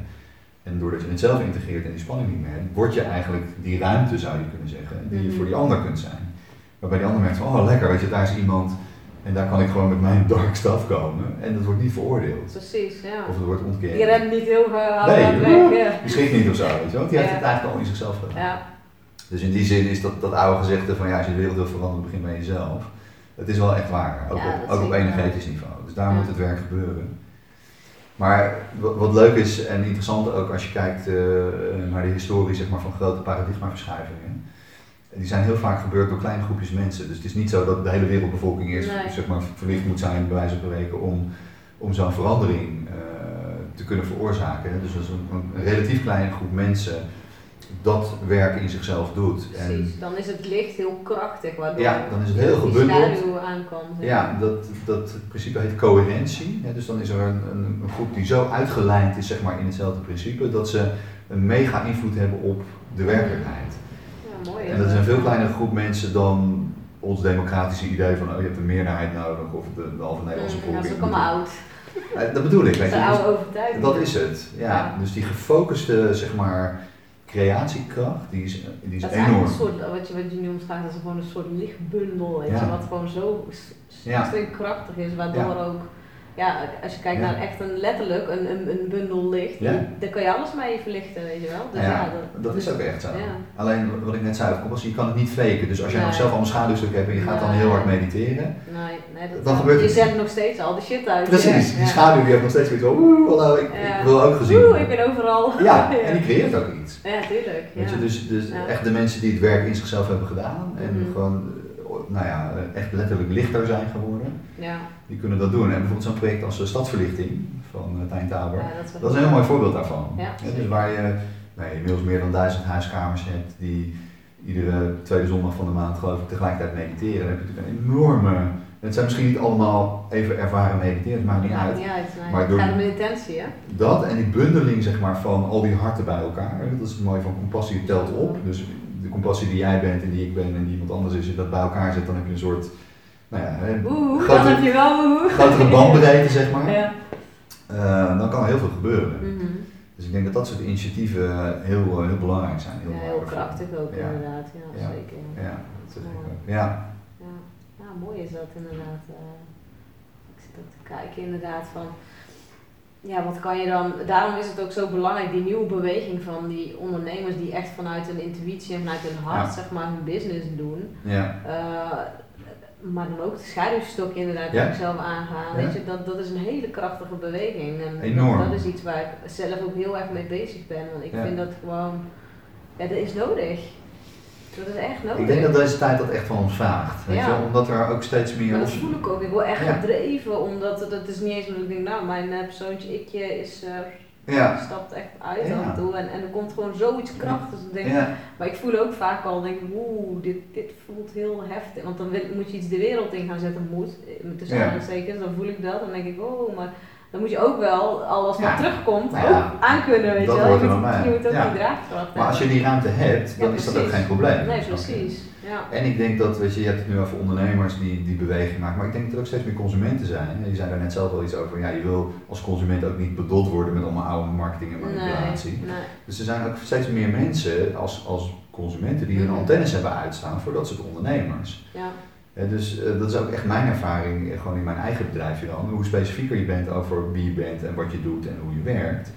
En doordat je het zelf integreert en die spanning niet meer hebt, word je eigenlijk die ruimte, zou je kunnen zeggen, die je Mhm. voor die ander kunt zijn. Waarbij die ander merkt van, oh lekker, weet je, daar is iemand en daar kan ik gewoon met mijn dark stuff komen. En dat wordt niet veroordeeld. Precies, ja. Of het wordt ontkend. Je rent niet heel hard Nee, weg. Ja. Niet of zo, weet je wel. Want Die heeft het eigenlijk al in zichzelf gedaan. Ja. Dus in die zin is dat, dat oude gezegde van ja, als je de wereld wil veranderen, begin bij jezelf. Het is wel echt waar, ook, Ja, op, ook op energetisch niveau. Dus daar moet het werk gebeuren. Maar wat, wat leuk is en interessant ook als je kijkt eh, naar de historie zeg maar, van grote paradigmaverschuivingen. Die zijn heel vaak gebeurd door kleine groepjes mensen. Dus het is niet zo dat de hele wereldbevolking eerst Nee. zeg maar, verlicht moet zijn, bij wijze van spreken, om, om zo'n verandering eh, te kunnen veroorzaken. Dus als een, een relatief kleine groep mensen dat werk in zichzelf doet. En Precies, dan is het licht heel krachtig, waardoor Ja, dan is het heel gebundeld. schaduw Ja, dat, dat principe heet coherentie. Ja, dus dan is er een, een, een groep die zo uitgelijnd is zeg maar, in hetzelfde principe dat ze een mega invloed hebben op de werkelijkheid. Mooi. En dat is een veel kleinere groep mensen dan ons democratische idee van oh, je hebt een meerderheid nodig of de, de halve Nederlandse Mm, Dat is ook allemaal oud. Eh, Dat bedoel ik, Dat weet is je. een Dus oude overtuiging. dat is het. Ja. Ja. Dus die gefocuste zeg maar, creatiekracht, die is, die is Dat is enorm. een soort, wat je, wat je nu omschrijft, dat is gewoon een soort lichtbundel, weet Ja. wat gewoon zo s- s- Ja. extreem krachtig is, waardoor ook, ja, als je kijkt Ja. naar echt een letterlijk, een, een, een bundel licht, Ja. daar kan je alles mee verlichten, weet je wel. Dus Ja, ja, Dat is ook echt zo. Alleen wat ik net zei compassie, je kan het niet faken. Dus als jij nog zelf allemaal schaduwstukken hebt en je gaat dan heel hard mediteren. Nee, nee, dat, Dan gebeurt je zendt nog steeds al die shit uit. Precies, die schaduw die heeft nog steeds weer zo, oeh, hallo, ik, ik wil ook gezien Oeh, ik ben overal. Ja, en die creëert ook iets. Ja, tuurlijk. Ja. Weet je, dus, dus echt de mensen die het werk in zichzelf hebben gedaan en Mhm. gewoon, nou ja, echt letterlijk lichter zijn geworden, ja. die kunnen dat doen. En bijvoorbeeld zo'n project als de Stadsverlichting van uh, Tijn Tauber, ja, dat is, wel dat is een heel mooi voorbeeld daarvan. Ja, dus waar je nee, inmiddels meer dan duizend huiskamers hebt die iedere tweede zondag van de maand geloof ik tegelijkertijd mediteren. Dan heb je natuurlijk een enorme. Het zijn misschien niet allemaal even ervaren mediteren, maakt niet Maakt uit. niet uit. Nee. Maar het gaat om intentie, hè? Dat en die bundeling zeg maar, van al die harten bij elkaar. Dat is het mooie van compassie, telt op. Dus de compassie die jij bent en die ik ben en die iemand anders is, je dat bij elkaar zet, dan heb je een soort. Nou ja, hè, Oeh, grote- dan heb je wel oeh. grotere bandbreedte zeg maar. Ja. Eh, dan kan er heel veel gebeuren. Mhm. Dus ik denk dat dat soort initiatieven heel, eh, heel belangrijk zijn. Heel, Ja, heel krachtig ook Ja. inderdaad. Ja, Ja. zeker. Ja, dat zeg ik Mooi. ook. Ja, Ja. ja, mooi is dat inderdaad. eh. ik zit ook te kijken inderdaad van, ja, wat kan je dan, daarom is het ook zo belangrijk, die nieuwe beweging van die ondernemers die echt vanuit hun intuïtie en vanuit hun hart, Ja. zeg maar, hun business doen. ja. Eh, maar dan ook de schaduwstok inderdaad Ja. zelf aangaan. Ja. Weet je, dat, dat is een hele krachtige beweging. En Enorm. Dat, dat is iets waar ik zelf ook heel erg mee bezig ben. Want ik vind dat gewoon, ja, dat is nodig. Dat is echt nodig. Ik denk dat deze tijd dat echt van ons vraagt. Weet Ja. je? Omdat er ook steeds meer... Maar dat voel ik ook. Ik word echt Ja. gedreven, omdat het, het is niet eens omdat ik denk, nou, mijn eh, persoontje ikje is, eh, Ja. stapt echt uit af en toe. En, en er komt gewoon zoiets krachtigs. Ik denk. Maar ik voel ook vaak al, denk ik, oeh, dit, dit voelt heel heftig. Want dan wil, moet je iets de wereld in gaan zetten, moet, eh, tussen aanhalingstekens, dan voel ik dat. Dan denk ik, oh, maar dan moet je ook wel, al als het Ja. terugkomt, Nou ja, ook aankunnen, weet dat je wel. Je moet, je moet ook Ja. die draagkracht Maar als je die ruimte hebt, dan is dat ook geen probleem. Nee, precies. Ja. En ik denk dat, weet je, je hebt het nu over ondernemers die die beweging maken, maar ik denk dat er ook steeds meer consumenten zijn. Je zei daar net zelf wel iets over, ja, je wil als consument ook niet bedot worden met allemaal oude marketing en manipulatie. Nee, nee. Dus er zijn ook steeds meer mensen als, als consumenten die hun Mhm. antennes hebben uitstaan voor dat soort ondernemers. Ja. Dus eh, dat is ook echt mijn ervaring, eh, gewoon in mijn eigen bedrijfje dan. Hoe specifieker je bent over wie je bent en wat je doet en hoe je werkt,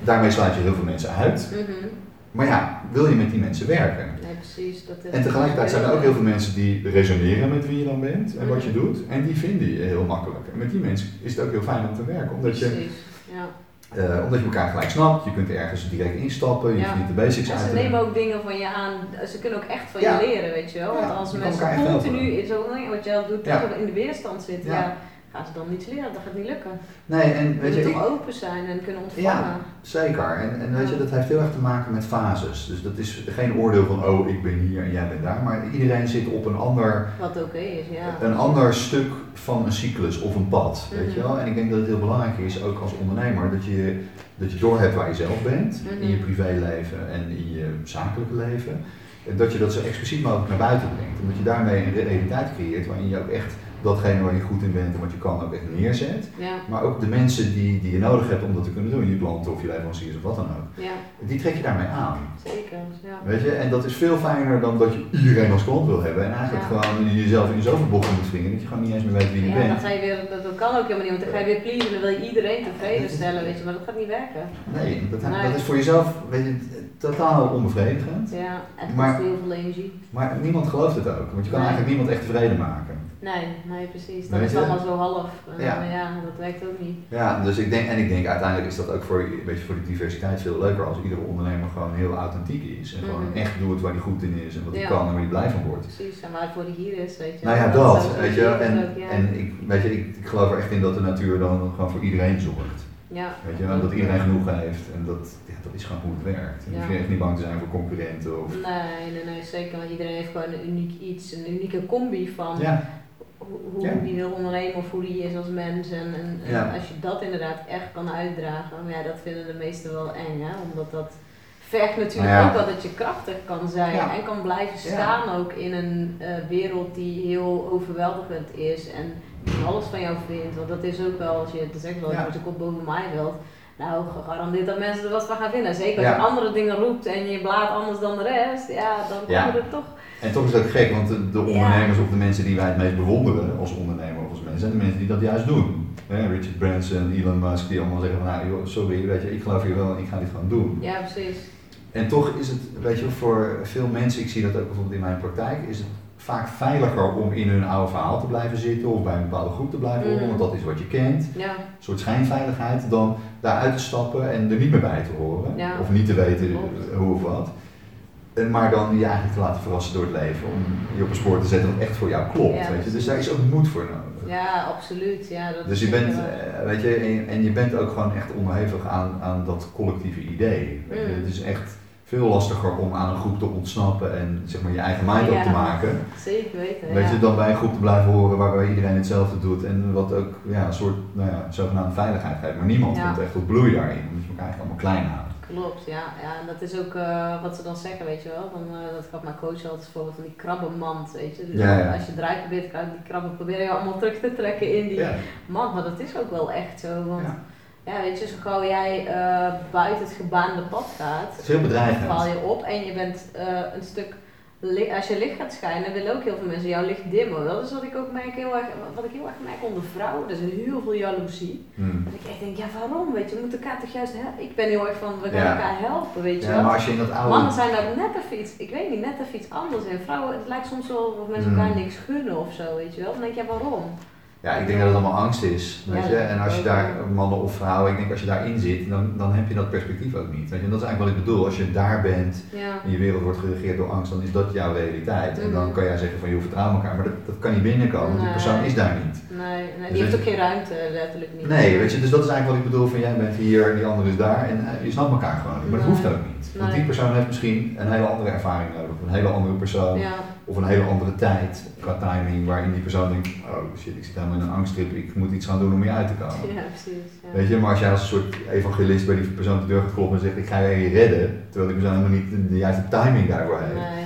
daarmee sluit je heel veel mensen uit. Mhm. Maar ja, wil je met die mensen werken? Nee, precies. Dat is En tegelijkertijd zijn er ook heel veel mensen die resoneren met wie je dan bent en wat je doet. En die vinden je heel makkelijk. En met die mensen is het ook heel fijn om te werken. Omdat je, Precies. Ja. Eh, omdat je elkaar gelijk snapt. Je kunt ergens direct instappen. Je Ja. hoeft niet de basics En uit ze nemen ook dingen van je aan, ze kunnen ook echt van Ja. je leren, weet je wel. Want als mensen continu in zo'n wat jij doet, in de weerstand zitten, Ja. Ja. gaan ze dan niets leren, dat gaat niet lukken. Nee, en Je weet moet je, toch ik- open zijn en kunnen ontvangen. zeker. En, en weet je, dat heeft heel erg te maken met fases. Dus dat is geen oordeel van, oh, ik ben hier en jij bent daar. Maar iedereen zit op een ander, Wat oké is, ja. een ander stuk van een cyclus of een pad. Weet je Mhm. wel? En ik denk dat het heel belangrijk is, ook als ondernemer, dat je, dat je doorhebt waar je zelf bent. In je Mhm. privéleven en in je zakelijke leven. En Dat je dat zo expliciet mogelijk naar buiten brengt. Omdat je daarmee een realiteit creëert waarin je ook echt datgene waar je goed in bent en wat je kan ook echt neerzet. Ja, Maar ook de mensen die, die je nodig hebt om dat te kunnen doen, je klanten of je leveranciers of wat dan ook, ja, die trek je daarmee aan. zeker. Ja. Weet je? En dat is veel fijner dan dat je iedereen als klant wil hebben en eigenlijk Ja. gewoon jezelf in zoveel bochten moet wringen dat je gewoon niet eens meer weet wie je Ja, bent. ga je weer, dat, dat kan ook helemaal niet, want dan ga je weer pleasen, dan wil je iedereen tevreden stellen, weet je, maar dat gaat niet werken. Nee, dat, Nee. dat is voor jezelf weet je, totaal onbevredigend. Ja, en het kost heel veel energie. Maar niemand gelooft het ook, want je kan Nee. eigenlijk niemand echt tevreden maken. Nee, nee, precies. Weet is je? allemaal zo half. En Ja. dat werkt ook niet. Ja, dus ik denk, en ik denk uiteindelijk is dat ook voor, een beetje voor de diversiteit veel leuker als iedere ondernemer gewoon heel authentiek is. En gewoon Mhm. echt doet waar hij goed in is en wat hij Ja. kan en waar hij blij van wordt. Precies, en waarvoor hij hier is, weet je. Nou ja, dat, weet je. En, het ook, ja. en ik, weet je, ik, ik geloof er echt in dat de natuur dan gewoon voor iedereen zorgt. ja. Weet je, dat iedereen genoeg heeft en dat, ja, dat is gewoon hoe het werkt. En je Ja. hoeft echt niet bang te zijn voor concurrenten of... Nee, nee, nee, zeker. Want iedereen heeft gewoon een uniek iets, een unieke combi van Ja, hoe, Ja. die wil ondernemen of hoe die is als mens. En, en, en Ja. als je dat inderdaad echt kan uitdragen, maar ja, dat vinden de meesten wel eng, hè? Omdat dat vergt natuurlijk ja. ook wel dat je krachtig kan zijn en kan blijven staan ook in een eh, wereld die heel overweldigend is en die alles van jou vindt. Want dat is ook wel, als je het zegt wel, je kop boven mij wilt. Nou, gegarandeerd dat mensen er wat van gaan vinden. Zeker als je andere dingen roept en je blaad anders dan de rest, ja, dan komen er toch. En toch is ook gek, want de, de ondernemers of de mensen die wij het meest bewonderen als ondernemer of als mensen, zijn de mensen die dat juist doen. Hè, Richard Branson, Elon Musk, die allemaal zeggen van nou joh, sorry, weet je, ik geloof hier wel en ik ga dit gewoon doen. Ja, precies. En toch is het, weet je, voor veel mensen, ik zie dat ook bijvoorbeeld in mijn praktijk, is het vaak veiliger om in hun oude verhaal te blijven zitten of bij een bepaalde groep te blijven horen, Mhm. want dat is wat je kent. Ja, Een soort schijnveiligheid, dan daaruit te stappen en er niet meer bij te horen. Ja. Of niet te weten Klopt. hoe of wat. En Maar dan je eigenlijk te laten verrassen door het leven, om je op een spoor te zetten wat echt voor jou klopt. Ja, weet je? Dus daar is ook moed voor nodig. ja absoluut. Ja, dat Dus je bent, wel. eh, weet je, en, en je bent ook gewoon echt onderhevig aan, aan dat collectieve idee. Mm. Het is echt veel lastiger om aan een groep te ontsnappen en zeg maar je eigen mind op te maken. Zeker weten. Weet ja. je, dan bij een groep te blijven horen waarbij iedereen hetzelfde doet en wat ook ja, een soort nou ja, zogenaamde veiligheid geeft. Maar niemand komt echt tot bloei daarin, omdat je elkaar eigenlijk allemaal klein houden. Klopt, ja. ja. En dat is ook eh, wat ze dan zeggen, weet je wel. Dan, eh, dat gaf mijn coach altijd voorbeeld van die krabbenmand, weet je. Dus Ja, ja. als je eruit probeert kruipen, die krabben proberen je allemaal terug te trekken in die Ja. mand. Maar dat is ook wel echt zo, want Ja. weet je, zo gauw jij eh, buiten het gebaande pad gaat, bedreigend. val je op en je bent een stuk, als je licht gaat schijnen, willen ook heel veel mensen jouw licht dimmen. Dat is wat ik ook merk, heel erg, wat ik heel erg merk onder vrouwen, er is heel veel jaloezie. Hmm. Dat ik echt denk, ja waarom, weet je, we moeten elkaar toch juist helpen. Ik ben heel erg van, we gaan Ja. elkaar helpen, weet je Ja, wel. maar als je in dat oude... Mannen zijn daar net even iets, ik weet niet, net even iets anders in. Vrouwen, het lijkt soms wel of mensen Hmm. elkaar niks gunnen of zo, weet je wel. Dan denk je, ja waarom? Ja, ik denk dat het allemaal angst is. Weet Ja, je? En als je daar, mannen of vrouwen, ik denk als je daarin zit, dan, dan heb je dat perspectief ook niet. Weet je? En dat is eigenlijk wat ik bedoel. Als je daar bent Ja. en je wereld wordt geregeerd door angst, dan is dat jouw realiteit. En dan kan jij zeggen van je vertrouw elkaar, maar dat, dat kan niet binnenkomen, want die persoon is daar niet. Nee, nee Dus die heeft ook geen ruimte, letterlijk niet. Nee, weet je, dus dat is eigenlijk wat ik bedoel van jij bent hier en die andere is daar en eh, je snapt elkaar gewoon niet. Maar dat hoeft ook niet. Want die persoon heeft misschien een hele andere ervaring nodig, of een hele andere persoon, Ja, of een hele andere tijd qua timing, waarin die persoon denkt, oh shit, ik zit helemaal in een angsttrip, ik moet iets gaan doen om hier uit te komen. ja precies. Ja. Weet je, maar als jij als een soort evangelist bij die persoon de deur gaat kloppen en zegt ik ga je redden, terwijl die persoon helemaal niet de juiste timing daarvoor heeft, Nee,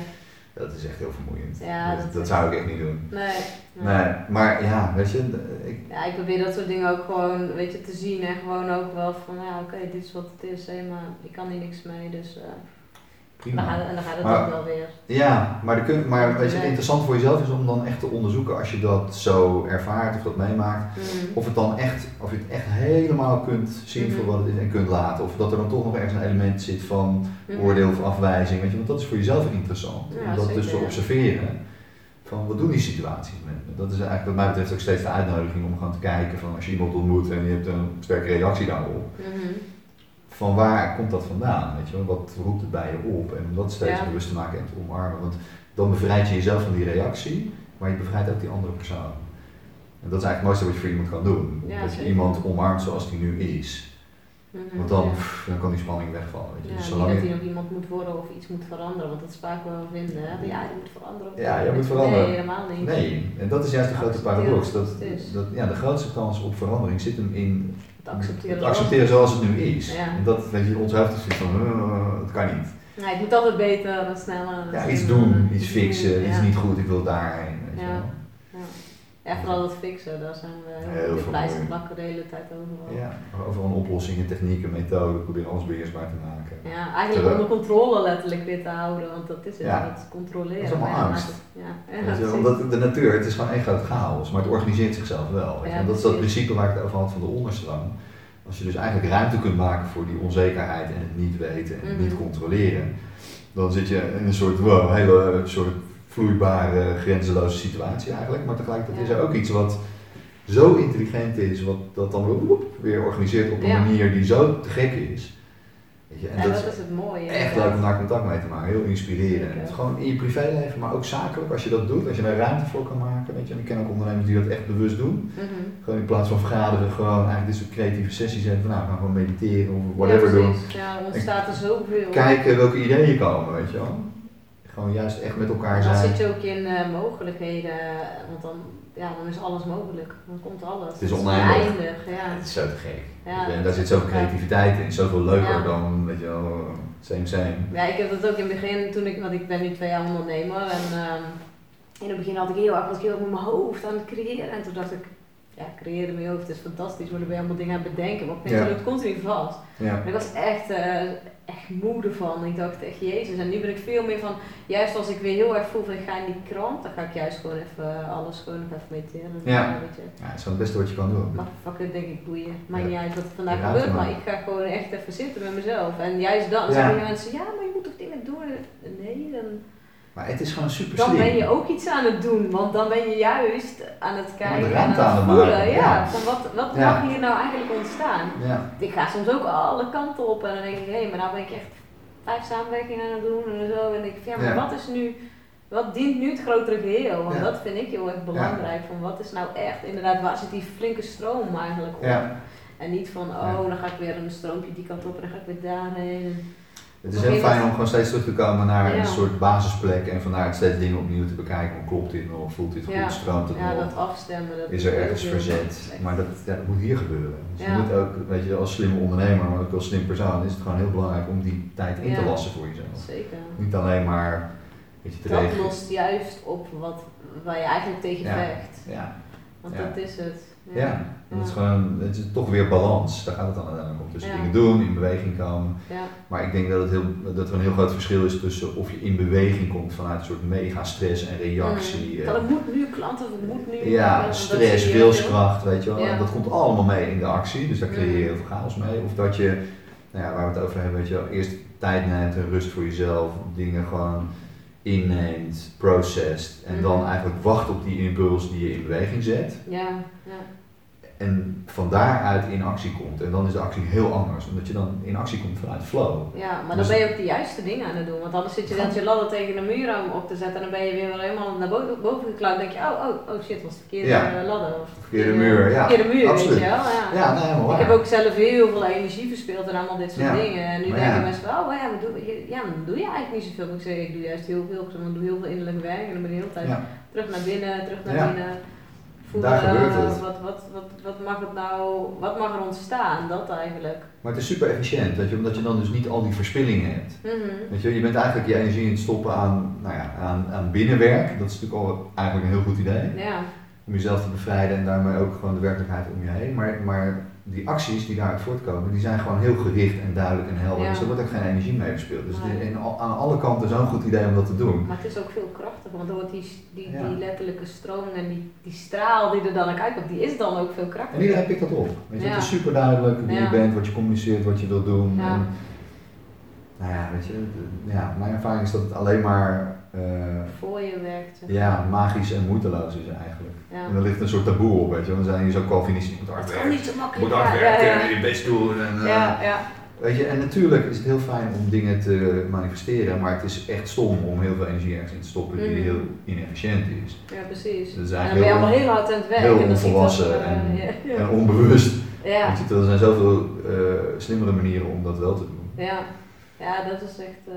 dat is echt heel vermoeiend. Ja, dat, dat dat is- zou ik echt niet doen. nee. Nee, maar ja, weet je, ik, Ja, ik probeer dat soort dingen ook gewoon, weet je, te zien en gewoon ook wel van, ja, oké, dit is wat het is, hé, maar ik kan hier niks mee, dus eh, prima. gaat, en dan gaat het Maar- ook wel weer. Ja, maar, de maar weet je, Nee. interessant voor jezelf is om dan echt te onderzoeken als je dat zo ervaart of dat meemaakt. Mhm. Of, het dan echt, of je het echt helemaal kunt zien voor Mhm. wat het is en kunt laten. Of dat er dan toch nog ergens een element zit van Mhm. oordeel of afwijzing. Weet je, want dat is voor jezelf interessant. Ja, om dat dus te observeren. Van wat doen die situaties met? Dat is eigenlijk wat mij betreft ook steeds de uitnodiging om gewoon te kijken van als je iemand ontmoet en je hebt een sterke reactie daarop. Van waar komt dat vandaan? Weet je wel? Wat roept het bij je op? En om dat steeds Ja. bewust te maken en te omarmen. Want dan bevrijd je jezelf van die reactie, maar je bevrijdt ook die andere persoon. En dat is eigenlijk het mooiste wat je voor iemand kan doen. Ja, dat je iemand omarmt zoals die nu is. Mhm. Want dan, Ja. pff, dan kan die spanning wegvallen. Weet je. Ja, Dus niet zolang dat je- hij nog iemand moet worden of iets moet veranderen, want dat is vaak wel vinden. Hè? Ja, je moet veranderen. Ja, je moet veranderen. Nee, helemaal niet. Nee, en dat is juist de grote paradox. Dat, is. dat, ja, de grootste kans op verandering zit hem in Het accepteren. zoals het nu is. Ja. En dat, weet je, ons hoofd is van, uh, het kan niet. Nee, het moet altijd beter sneller. Ja, iets doen, iets fixen, ja. iets niet goed, ik wil daarheen. Weet je wel. Ja. vooral dat fixen, daar zijn we Heel veel prijzen plakken de hele tijd overal. Ja, overal oplossingen, technieken, methoden, proberen alles beheersbaar te maken. Ja, eigenlijk Terwijl- onder controle letterlijk weer te houden, want dat is het, Ja. dat controleren. Dat is allemaal angst. het- Ja, ja, omdat de natuur, het is gewoon één groot chaos, maar het organiseert zichzelf wel. en dat is dat principe waar ik het over had van de onderstroom. Als je dus eigenlijk ruimte kunt maken voor die onzekerheid en het niet weten en het Mhm. niet controleren, dan zit je in een soort wow, hele soort vloeibare, grenzeloze situatie eigenlijk. Maar tegelijkertijd is er ook iets wat zo intelligent is, wat dat dan weer, woep, weer organiseert op een Ja. manier die zo te gek is. Weet je, en dat dat is het mooie. echt leuk om daar contact mee te maken, heel inspirerend. Gewoon in je privéleven, maar ook zakelijk, als je dat doet, als je daar ruimte voor kan maken. Weet je, en ik ken ook ondernemers die dat echt bewust doen. Mhm. Gewoon in plaats van vergaderen, gewoon eigenlijk dit soort creatieve sessies hebben van nou, we gaan gewoon mediteren of whatever ja, doen. Ja, ontstaat er zoveel. Kijken welke ideeën komen, weet je wel. Gewoon juist echt met elkaar En dan zijn. zit je ook in eh, mogelijkheden, want dan, ja, dan is alles mogelijk. Dan komt alles. Het is Het oneindig. oneindig, ja. Het is zo te gek. Ja, en daar zit zoveel creativiteit in, zoveel leuker Ja. dan, weet je wel, same same. Ja, ik heb dat ook in het begin, toen ik, want ik ben nu twee jaar ondernemer en ehm, in het begin had ik heel erg, was ik heel erg met mijn hoofd aan het creëren en toen dacht ik, ja, creëren met je hoofd is fantastisch, maar dan ben je allemaal dingen aan het bedenken, maar opeens Ja. het continu vast. Ja. En ik was echt, eh, echt moe ervan. Ik dacht echt, jezus. En nu ben ik veel meer van, juist als ik weer heel erg voel van ik ga in die krant, dan ga ik juist gewoon even alles gewoon nog even mediteren. Ja. Ja, het is gewoon het beste wat je kan doen. Maar fuck it, denk ik, boeien. Maakt Ja. niet uit wat er vandaag Ja, gebeurt, maar- maar ik ga gewoon echt even zitten met mezelf. En juist dan zeggen mensen, ja, maar je moet toch dingen doen? Nee, dan, Maar het is gewoon super dan slim. ben je ook iets aan het doen. Want dan ben je juist aan het kijken en aan het voelen. maken, Ja, ja. van wat, wat Ja. mag hier nou eigenlijk ontstaan? Ja. Ik ga soms ook alle kanten op en dan denk ik, hé, maar nou ben ik echt vijf samenwerkingen aan het doen en zo. En ik denk, ja, maar wat is nu, wat dient nu het grotere geheel? Want dat vind ik heel erg belangrijk. Van wat is nou echt, inderdaad, waar zit die flinke stroom eigenlijk op? En niet van, oh, dan ga ik weer een stroompje die kant op en dan ga ik weer daarheen. Het is heel fijn om gewoon steeds terug te komen naar Ja. een soort basisplek en vanuit steeds dingen opnieuw te bekijken. Klopt dit nog? Voelt dit goed? Ja. Stroomt het Ja, nog? dat afstemmen. Dat Is er ergens verzet? Maar dat, moet hier gebeuren. Dus je moet ook, weet je, als slimme ondernemer, maar ook als slim persoon, is het gewoon heel belangrijk om die tijd in te lassen voor jezelf. Zeker. Niet alleen maar weet je, te Dat regelen. lost juist op wat, waar je eigenlijk tegen vecht. Ja, Want dat is het. Ja. En Het is gewoon, het is toch weer balans. Daar gaat het dan uiteindelijk om. Dus dingen doen, in beweging komen. Ja. Maar ik denk dat, het heel, dat er een heel groot verschil is tussen of je in beweging komt vanuit een soort mega stress en reactie. Mm. eh, Van, het moet nu klanten, het moet nu. Ja, dat stress, wilskracht, weet je wel. En dat komt allemaal mee in de actie, dus daar creëer je Mm. heel veel chaos mee. Of dat je, nou ja, waar we het over hebben, weet je wel, eerst tijd neemt en rust voor jezelf, dingen gewoon inneemt, processed en dan Mhm. eigenlijk wacht op die impuls die je in beweging zet. Ja, ja. En van daaruit in actie komt. En dan is de actie heel anders, omdat je dan in actie komt vanuit flow. Ja, maar dan Dus- ben je ook de juiste dingen aan het doen. Want anders zit je net je ladder tegen de muur om op te zetten en dan ben je weer wel helemaal naar boven, boven geklauwd. Dan denk je, oh, oh, oh shit, was de verkeerde Ja. eh, ladder. Of de Verkeerde muur, ja. Verkeerde muur, absoluut. weet je wel. Ja. Ja, nee, helemaal Ik heb ook zelf heel veel energie verspild en allemaal dit soort Ja. dingen. En nu Maar denken mensen van, oh ja, maar doe, je- ja, dan doe je eigenlijk niet zoveel. Maar ik zeg, ik doe juist heel veel. Ik doe heel veel innerlijk werk en dan ben ik de hele tijd terug naar binnen, terug naar binnen. Daar gebeurt het. Wat, wat, wat, wat mag het nou, wat mag er ontstaan? Dat eigenlijk. Maar het is super efficiënt, weet je, omdat je dan dus niet al die verspillingen hebt. Mhm. Weet je, je bent eigenlijk je energie in het stoppen aan, nou ja, aan, aan binnenwerk. Dat is natuurlijk al eigenlijk een heel goed idee. Ja, Om jezelf te bevrijden en daarmee ook gewoon de werkelijkheid om je heen. Maar, maar die acties die daaruit voortkomen, die zijn gewoon heel gericht en duidelijk en helder. Ja. Dus er wordt ook geen energie mee verspild. Dus Nee. in aan alle kanten zo'n goed idee om dat te doen. maar het is ook veel krachtiger, want dan wordt die, die, Ja. die letterlijke stroom en die, die straal die er dan ook uitkomt, die is dan ook veel En krachtiger. iedereen pikt dat op. Weet je, Ja. Het is super duidelijk wie je bent, wat je communiceert, wat je wilt doen. En, nou ja, weet je, de- ja, mijn ervaring is dat het alleen maar Voor je werkt. ja, magisch en moeiteloos is eigenlijk. Ja. En er ligt een soort taboe op, weet je, want dan zijn hier zo Calvinistisch, je moet hard werken. niet zo Je makkelijk. moet hard ja, werken ja, ja. en je best doen. En, eh, Ja, ja. Weet je, en natuurlijk is het heel fijn om dingen te manifesteren, maar het is echt stom om heel veel energie ergens in te stoppen die Mhm. heel inefficiënt is. ja, precies. Dat is En dan ben je allemaal heel hard aan het werk. heel en dat, onvolwassen eh, en- ja, ja. En onbewust. Ja, je- er zijn zoveel eh, slimmere manieren om dat wel te doen. ja. ja, dat is echt. eh,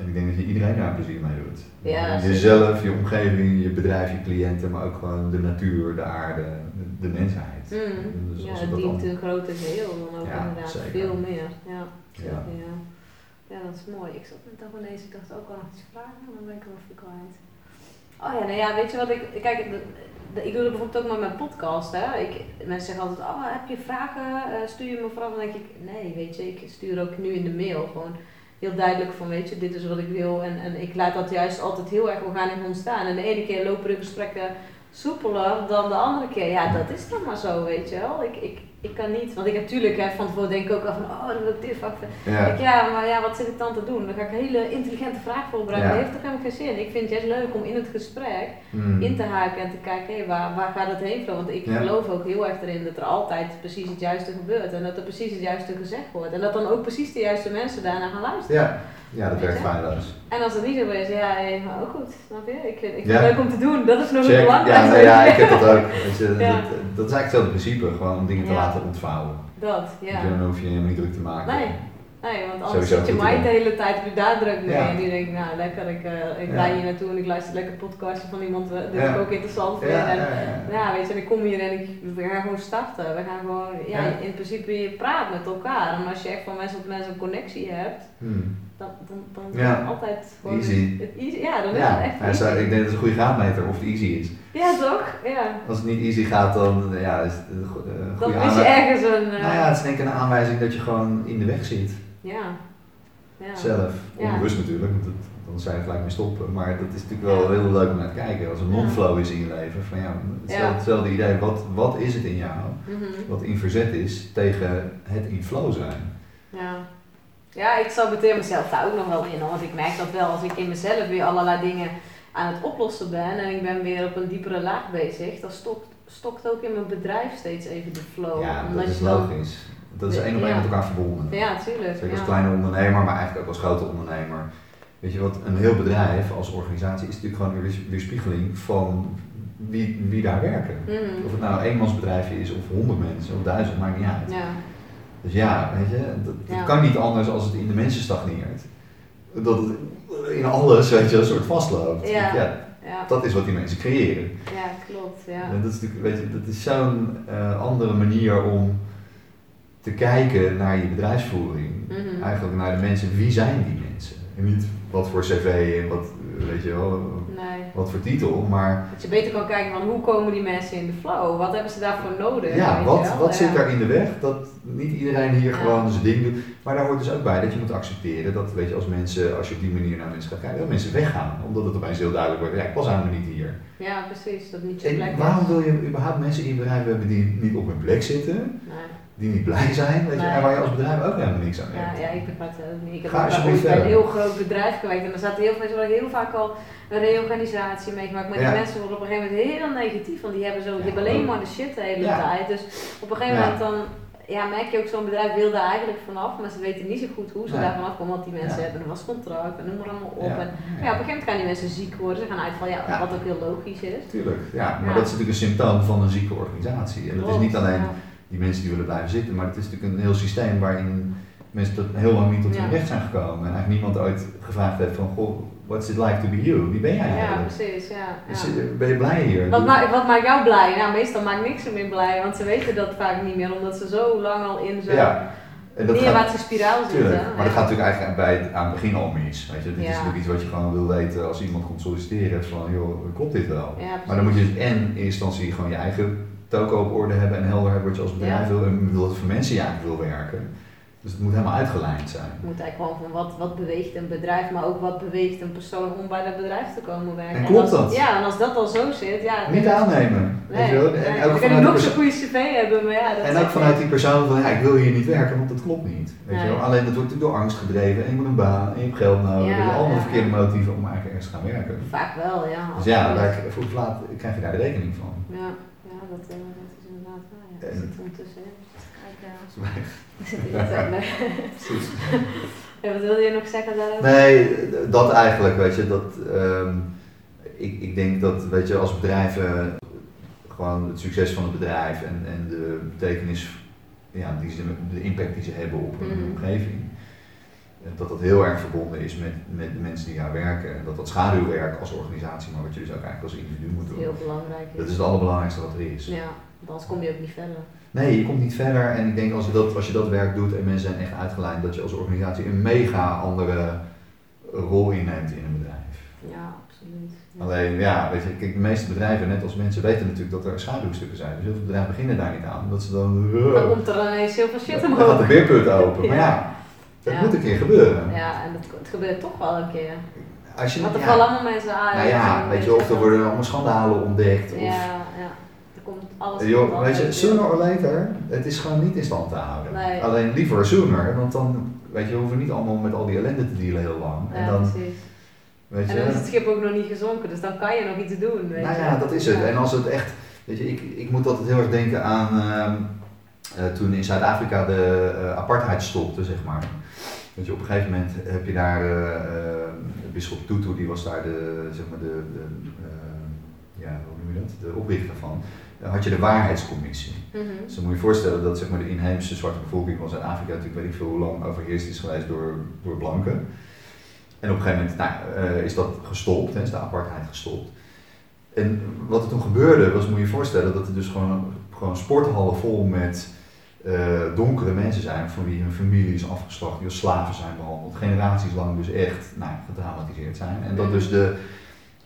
En ik denk dat je iedereen daar plezier mee doet. Ja. Jezelf, je omgeving, je bedrijf, je cliënten, maar ook gewoon de natuur, de aarde, de, de mensheid. mm, Dus ja, het dient een groter geheel dan ook Ja, inderdaad. zeker. Veel meer. Ja, Ja. zeker, ja. ja, dat is mooi. Ik zat net nog ineens, ik dacht ook al nog iets vragen, maar dan ben ik er even kwijt. Oh ja, nou ja, weet je wat ik. Kijk, de- de- ik doe dat bijvoorbeeld ook met mijn podcast. Hè. Ik, mensen zeggen altijd: Oh, heb je vragen? Eh, stuur je me vooraf. Dan denk ik: Nee, weet je, ik stuur ook nu in de mail gewoon heel duidelijk van: Weet je, dit is wat ik wil. En, en ik laat dat juist altijd heel erg organisch ontstaan. En de ene keer lopen de gesprekken soepeler dan de andere keer. Ja, dat is dan maar zo, weet je wel. Ik, ik, ik kan niet, want ik heb natuurlijk hè, van tevoren denk ik ook al van: Oh, dan wil ik dit vak. Ja. Maar ja, wat zit ik dan te doen? Dan ga ik een hele intelligente vraag voorbereiden. Ja. Dat heeft toch helemaal geen zin. Ik vind het juist leuk om in het gesprek Hmm. in te haken en te kijken, hé, waar, waar gaat het heen? Want ik Ja. geloof ook heel erg erin dat er altijd precies het juiste gebeurt. En dat er precies het juiste gezegd wordt. En dat dan ook precies de juiste mensen daarna gaan luisteren. Ja. ja, dat werkt feilloos. En als het niet zo is, ja, maar ook goed, snap je? Ik, vind- ik vind het leuk om te doen. Dat is nog het Check. Ja, nou ja, ik heb dat ook. Weet je, Ja. dat, dat is eigenlijk hetzelfde principe, gewoon om dingen te Ja. Laten ontvouwen. Dat, ja. Dan hoef je helemaal niet druk te maken. Nee. Nee, want anders Sowieso zit je idee. de hele tijd op je daar druk mee. Ja. En nu denk ik, nou lekker, ik, eh, ik Ja. rij hier naartoe en ik luister lekker podcastje van iemand eh, die Ja. ik ook interessant vind. Ja, en, weet je, en ik kom hier en ik, we gaan gewoon starten. We gaan gewoon, ja, in principe je praat met elkaar. En als je echt van mensen tot mensen een connectie hebt, Hmm. Dan, dan, dan Ja. is het altijd gewoon Easy. Het easy. Ja, dan is Ja, het echt easy. zei- ik denk dat het een goede graadmeter of het easy is. Ja, toch? Ja. Als het niet easy gaat, dan ja, is het een go- een Dan goede is je ergens een... eh, Nou ja, het is denk ik een aanwijzing dat je gewoon in de weg zit. ja. Ja. Zelf. Ja. Onbewust natuurlijk, want dat, dan zou je gelijk mee stoppen. Maar dat is natuurlijk wel Ja. heel leuk om naar te kijken. Als er non-flow is in je leven, van ja, hetzelfde, Ja. hetzelfde idee. Wat, wat is het in jou Mhm. wat in verzet is tegen het in flow zijn? Ja. Ja, ik saboteer mezelf daar ook nog wel in. Want ik merk dat wel als ik in mezelf weer allerlei dingen aan het oplossen ben en ik ben weer op een diepere laag bezig, dan stokt, stokt ook in mijn bedrijf steeds even de flow. ja, dat is logisch. Dat is één op één met elkaar verbonden. Ja, tuurlijk. Zeker als ja. kleine ondernemer, maar eigenlijk ook als grote ondernemer. Weet je wat, een heel bedrijf als organisatie is natuurlijk gewoon een weers- weerspiegeling van wie, wie daar werken. Mhm. Of het nou een eenmansbedrijfje is of honderd mensen of duizend, maakt niet uit. Ja, Dus ja, weet je, dat, dat Ja. kan niet anders als het in de mensen stagneert. Dat het in alles, weet je, een soort vastloopt. Ja. dat is wat die mensen creëren. ja, klopt. Ja. En dat is natuurlijk, weet je, dat is zo'n eh, andere manier om te kijken naar je bedrijfsvoering. Mhm. Eigenlijk naar de mensen, wie zijn die mensen? En niet wat voor cv en wat, weet je wel. Wat voor titel, maar Dat je beter kan kijken van hoe komen die mensen in de flow? Wat hebben ze daarvoor nodig? ja, wat, wat zit daar in de weg? Dat niet iedereen hier gewoon zijn ding doet. Maar daar hoort dus ook bij dat je moet accepteren dat, weet je, als mensen, als je op die manier naar mensen gaat kijken, dat mensen weggaan. Omdat het opeens heel duidelijk wordt, ja, ik was helemaal niet hier. Ja, precies. Dat niet je plek En waarom wil je überhaupt mensen in je bedrijf hebben die niet op hun plek zitten? Nee. Die niet blij zijn, weet je, Nee. en waar je als bedrijf ook helemaal niks aan Ja, hebt. ja, ik begrijp het ook niet. Ik heb Ga ook alsjeblieft bij een heel groot bedrijf gewerkt en er zaten heel veel mensen die heel vaak al een reorganisatie meegemaakt. Maar die Ja. mensen worden op een gegeven moment heel negatief, want die hebben, zo, die Ja, hebben alleen maar de shit de hele Ja. tijd. Dus op een gegeven Ja. moment dan ja, merk je ook zo'n bedrijf wil daar eigenlijk vanaf, maar ze weten niet zo goed hoe ze Nee. daar vanaf komen, want die mensen Ja. hebben een vastcontract en noem maar allemaal op. Ja. En, ja, op een gegeven moment gaan die mensen ziek worden, ze gaan uitvallen, ja, Ja. wat ook heel logisch is. Tuurlijk, ja, maar Ja. dat is natuurlijk een symptoom van een zieke organisatie. En dat is niet alleen ja. Die mensen die willen blijven zitten, maar het is natuurlijk een heel systeem waarin mensen tot heel lang niet tot hun Ja. recht zijn gekomen. En eigenlijk niemand ooit gevraagd heeft van, goh, what's it like to be you? Wie ben jij Ja, eigenlijk? precies, ja. Is- ja. Ben je blij hier? Wat, maakt, wat maakt jou blij? Nou, meestal maakt niks meer blij, want ze weten dat vaak niet meer, omdat ze zo lang al in zo'n Ja, neerwaartse spiraal zitten. tuurlijk, maar dat Ja. gaat natuurlijk eigenlijk bij het, aan het begin al mis. Weet je? Dit is Ja. natuurlijk iets wat je gewoon wil weten als iemand komt solliciteren. Van, joh, klopt dit wel? Ja, Maar dan moet je dus en in eerste instantie gewoon je eigen toko op orde hebben en helder hebben wat je als bedrijf wil en wat voor mensen je eigenlijk wil werken. Dus het moet helemaal uitgelijnd zijn. Je moet eigenlijk gewoon van wat, wat beweegt een bedrijf, maar ook wat beweegt een persoon om bij dat bedrijf te komen werken. En klopt als, dat? Ja, en als dat al zo zit, ja. Niet aannemen. weet Nee, je nee. En Dan ook kan je nog zo'n goede cv hebben, maar ja. Dat en ook vanuit die persoon van ja, ik wil hier niet werken, want dat klopt niet. Weet je wel? Alleen dat wordt door angst gedreven en je moet een baan en je hebt geld nodig. Ja, je, allemaal ja, verkeerde motieven om eigenlijk ergens te gaan werken. Vaak wel, ja. Dus ja, absoluut. daar, vroeg of laat krijg je daar de rekening van. Ja dat, eh, dat is inderdaad waar. Ja. En- zit ondertussen in. Precies. Ja, wat wilde je nog zeggen daarover? Nee, dat eigenlijk, weet je, dat, ehm, ik, ik denk dat, weet je, als bedrijven gewoon het succes van het bedrijf en, en de betekenis, ja, die ze, de impact die ze hebben op hun Mhm. omgeving, eh, dat dat heel erg verbonden is met, met de mensen die daar werken. En dat dat schaduwwerk als organisatie, maar wat je dus ook eigenlijk als individu moet doen. heel belangrijk Dat is. is het allerbelangrijkste wat er is. Ja, want anders kom je ook niet verder. Nee, je komt niet verder en ik denk als je dat, als je dat werk doet en mensen zijn echt uitgeleid, dat je als organisatie een mega andere rol inneemt in een bedrijf. Ja, absoluut. Ja. Alleen, ja, weet je, kijk, de meeste bedrijven, net als mensen, weten natuurlijk dat er schaduwstukken zijn. Dus heel veel bedrijven beginnen daar niet aan, omdat ze dan... Dan komt er ineens heel veel shit dan gaat de omhoog. beerput open. Maar Ja. Ja. moet een keer gebeuren. Ja, en dat, het gebeurt toch wel een keer. Als je, Want er ja, vallen allemaal mensen aan. nou ja, weet je, of er worden allemaal schandalen ontdekt. Of, Ja, ja. Er komt alles Joh, weet je, sooner or later, het is gewoon niet in stand te houden. Nee. Alleen liever sooner, want dan, weet je, we hoeven niet allemaal met al die ellende te dealen heel lang. Ja, en dan, precies. weet je, En dan is het schip ook nog niet gezonken, dus dan kan je nog iets doen. Weet Nou je. ja, dat is het. Ja. En als het echt, weet je, ik, ik moet altijd heel erg denken aan ehm, eh, toen in Zuid-Afrika de eh, apartheid stopte, zeg maar. Weet je, op een gegeven moment heb je daar, eh eh, Bisschop Tutu, die was daar de, zeg maar de, de eh, ja, hoe noem je dat, de oprichter van. Dan had je de waarheidscommissie. Mhm. Dus dan moet je je voorstellen dat zeg maar, de inheemse zwarte bevolking van Zuid-Afrika natuurlijk weet ik veel hoe lang overheerst is geweest door, door blanken. En op een gegeven moment nou, is dat gestopt, hè, is de apartheid gestopt. En wat er toen gebeurde was, moet je je voorstellen, dat er dus gewoon, gewoon sporthallen vol met donkere mensen zijn, van wie hun familie is afgeslacht, die als slaven zijn behandeld, generaties lang dus echt nou, gedramatiseerd zijn. En dat dus de,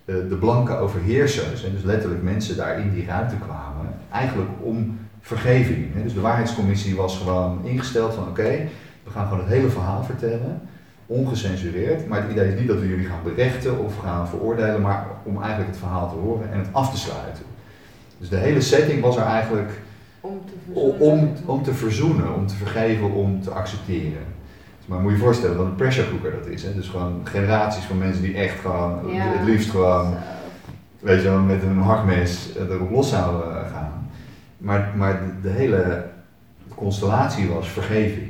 eh, de blanke overheersers, en dus letterlijk mensen daar in die ruimte kwamen, eigenlijk om vergeving. Dus de waarheidscommissie was gewoon ingesteld van oké, we gaan gewoon het hele verhaal vertellen, ongecensureerd. Maar het idee is niet dat we jullie gaan berechten of gaan veroordelen, maar om eigenlijk het verhaal te horen en het af te sluiten. Dus de hele setting was er eigenlijk Om te verzoenen. om, om te verzoenen, om te vergeven, om te accepteren. Dus maar moet je je voorstellen wat een pressure cooker dat is. Hè? Dus gewoon generaties van mensen die echt gewoon, Ja. het liefst gewoon, Zo. weet je wel, met een hakmes erop los zouden gaan. Maar, maar de, de hele constellatie was vergeving.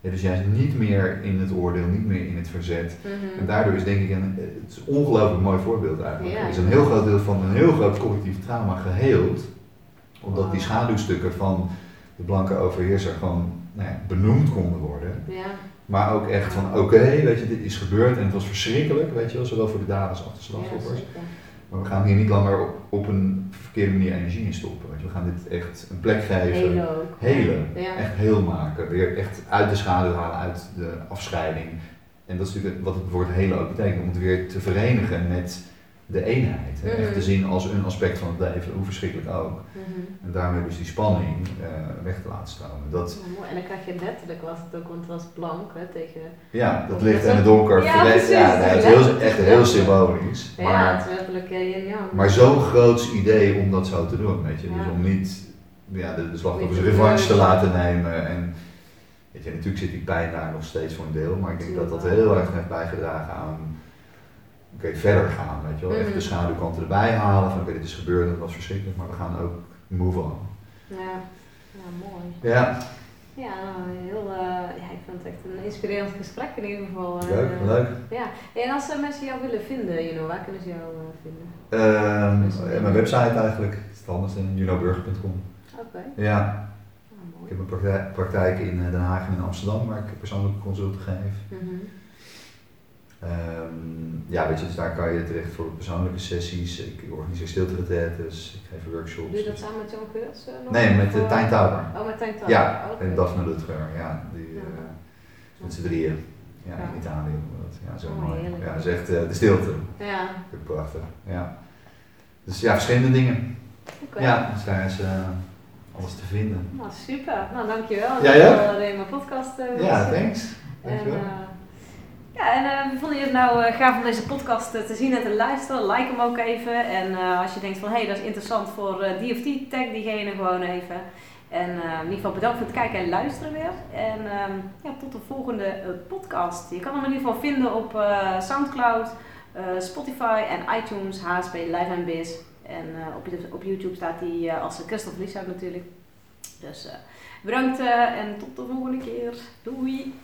Ja, dus juist niet meer in het oordeel, niet meer in het verzet. Mhm. En daardoor is denk ik een, het is een ongelooflijk mooi voorbeeld eigenlijk. Ja. Er is een heel groot deel van een heel groot collectief trauma geheeld. Omdat die schaduwstukken van de blanke overheerser gewoon nou ja, benoemd konden worden. Ja, Maar ook echt van oké, weet je, dit is gebeurd en het was verschrikkelijk, weet je wel, zowel voor de daders als de slachtoffers. maar we gaan hier niet langer op, op een verkeerde manier energie in stoppen. Weet je. We gaan dit echt een plek geven. Hele. Helen. Ja. Echt heel maken. Weer echt uit de schaduw halen, uit de afscheiding. En dat is natuurlijk wat het woord hele ook betekent. Om het weer te verenigen met de eenheid. En echt te Mhm. zien als een aspect van het leven, hoe verschrikkelijk ook. Mhm. En daarmee dus die spanning eh, weg te laten stromen. Dat, Ja. En dan krijg je letterlijk was het ook, want het was blank hè, tegen. ja, dat licht en het donker. Ja, precies. ja, nee, het is heel, echt heel symbolisch. Ja, Maar, het is letterlijk eh, yin maar zo'n groots idee om dat zo te doen, weet je. Ja. Dus om niet ja, de, de slachtoffers revanche te laten nemen. En weet je, natuurlijk zit die pijn daar nog steeds voor een deel, maar ik denk dat dat heel erg heeft bijgedragen aan oké, verder gaan. Weet je wel, even de mhm. schaduwkanten erbij halen van oké, dit is gebeurd, dat was verschrikkelijk, maar we gaan ook move on. Ja, ja mooi. Ja. Ja, heel, uh, ja, ik vind het echt een inspirerend gesprek in ieder geval. Leuk, uh, leuk. Ja, en als uh, mensen jou willen vinden, you know, waar kunnen ze jou vinden? Um, mijn website eigenlijk, het is anders in junnoburger.com. Oké. Ja. Ah, ik heb een praktijk, in Den Haag en in Amsterdam waar ik persoonlijke consulten geef. Mm Um, ja, weet je, dus daar kan je terecht voor persoonlijke sessies. Ik organiseer stilte-retretes, ik geef workshops. Doe je dat samen met John Geurts? Uh, nee, met uh, Tijn Tauber. Oh, met Tijn Tauber. Ja, okay. en Daphne Lutger, ja, die, ja. Uh, met z'n drieën. Ja, in Italië. Ja, zo oh, mooi. Ja, dat is echt de stilte. Ja. Prachtig, ja. Dus ja, verschillende dingen. Okay. Ja, dus daar is alles te vinden. Nou, super. Nou, dankjewel. Ja, ja? Dat je mijn podcast Ja, thanks. Dankjewel. En, ja, en uh, vonden je het nou uh, gaaf om deze podcast uh, te zien en te luisteren? Like hem ook even. En als je denkt van, hé, hey, dat is interessant voor die of die, tag diegene gewoon even. En in ieder geval bedankt voor het kijken en luisteren weer. En ehm, ja, tot de volgende podcast. Je kan hem in ieder geval vinden op Soundcloud, Spotify en iTunes, HSP Live and Biz. En op, op YouTube staat hij als Christophe Lieshout natuurlijk. Dus bedankt en tot de volgende keer. Doei!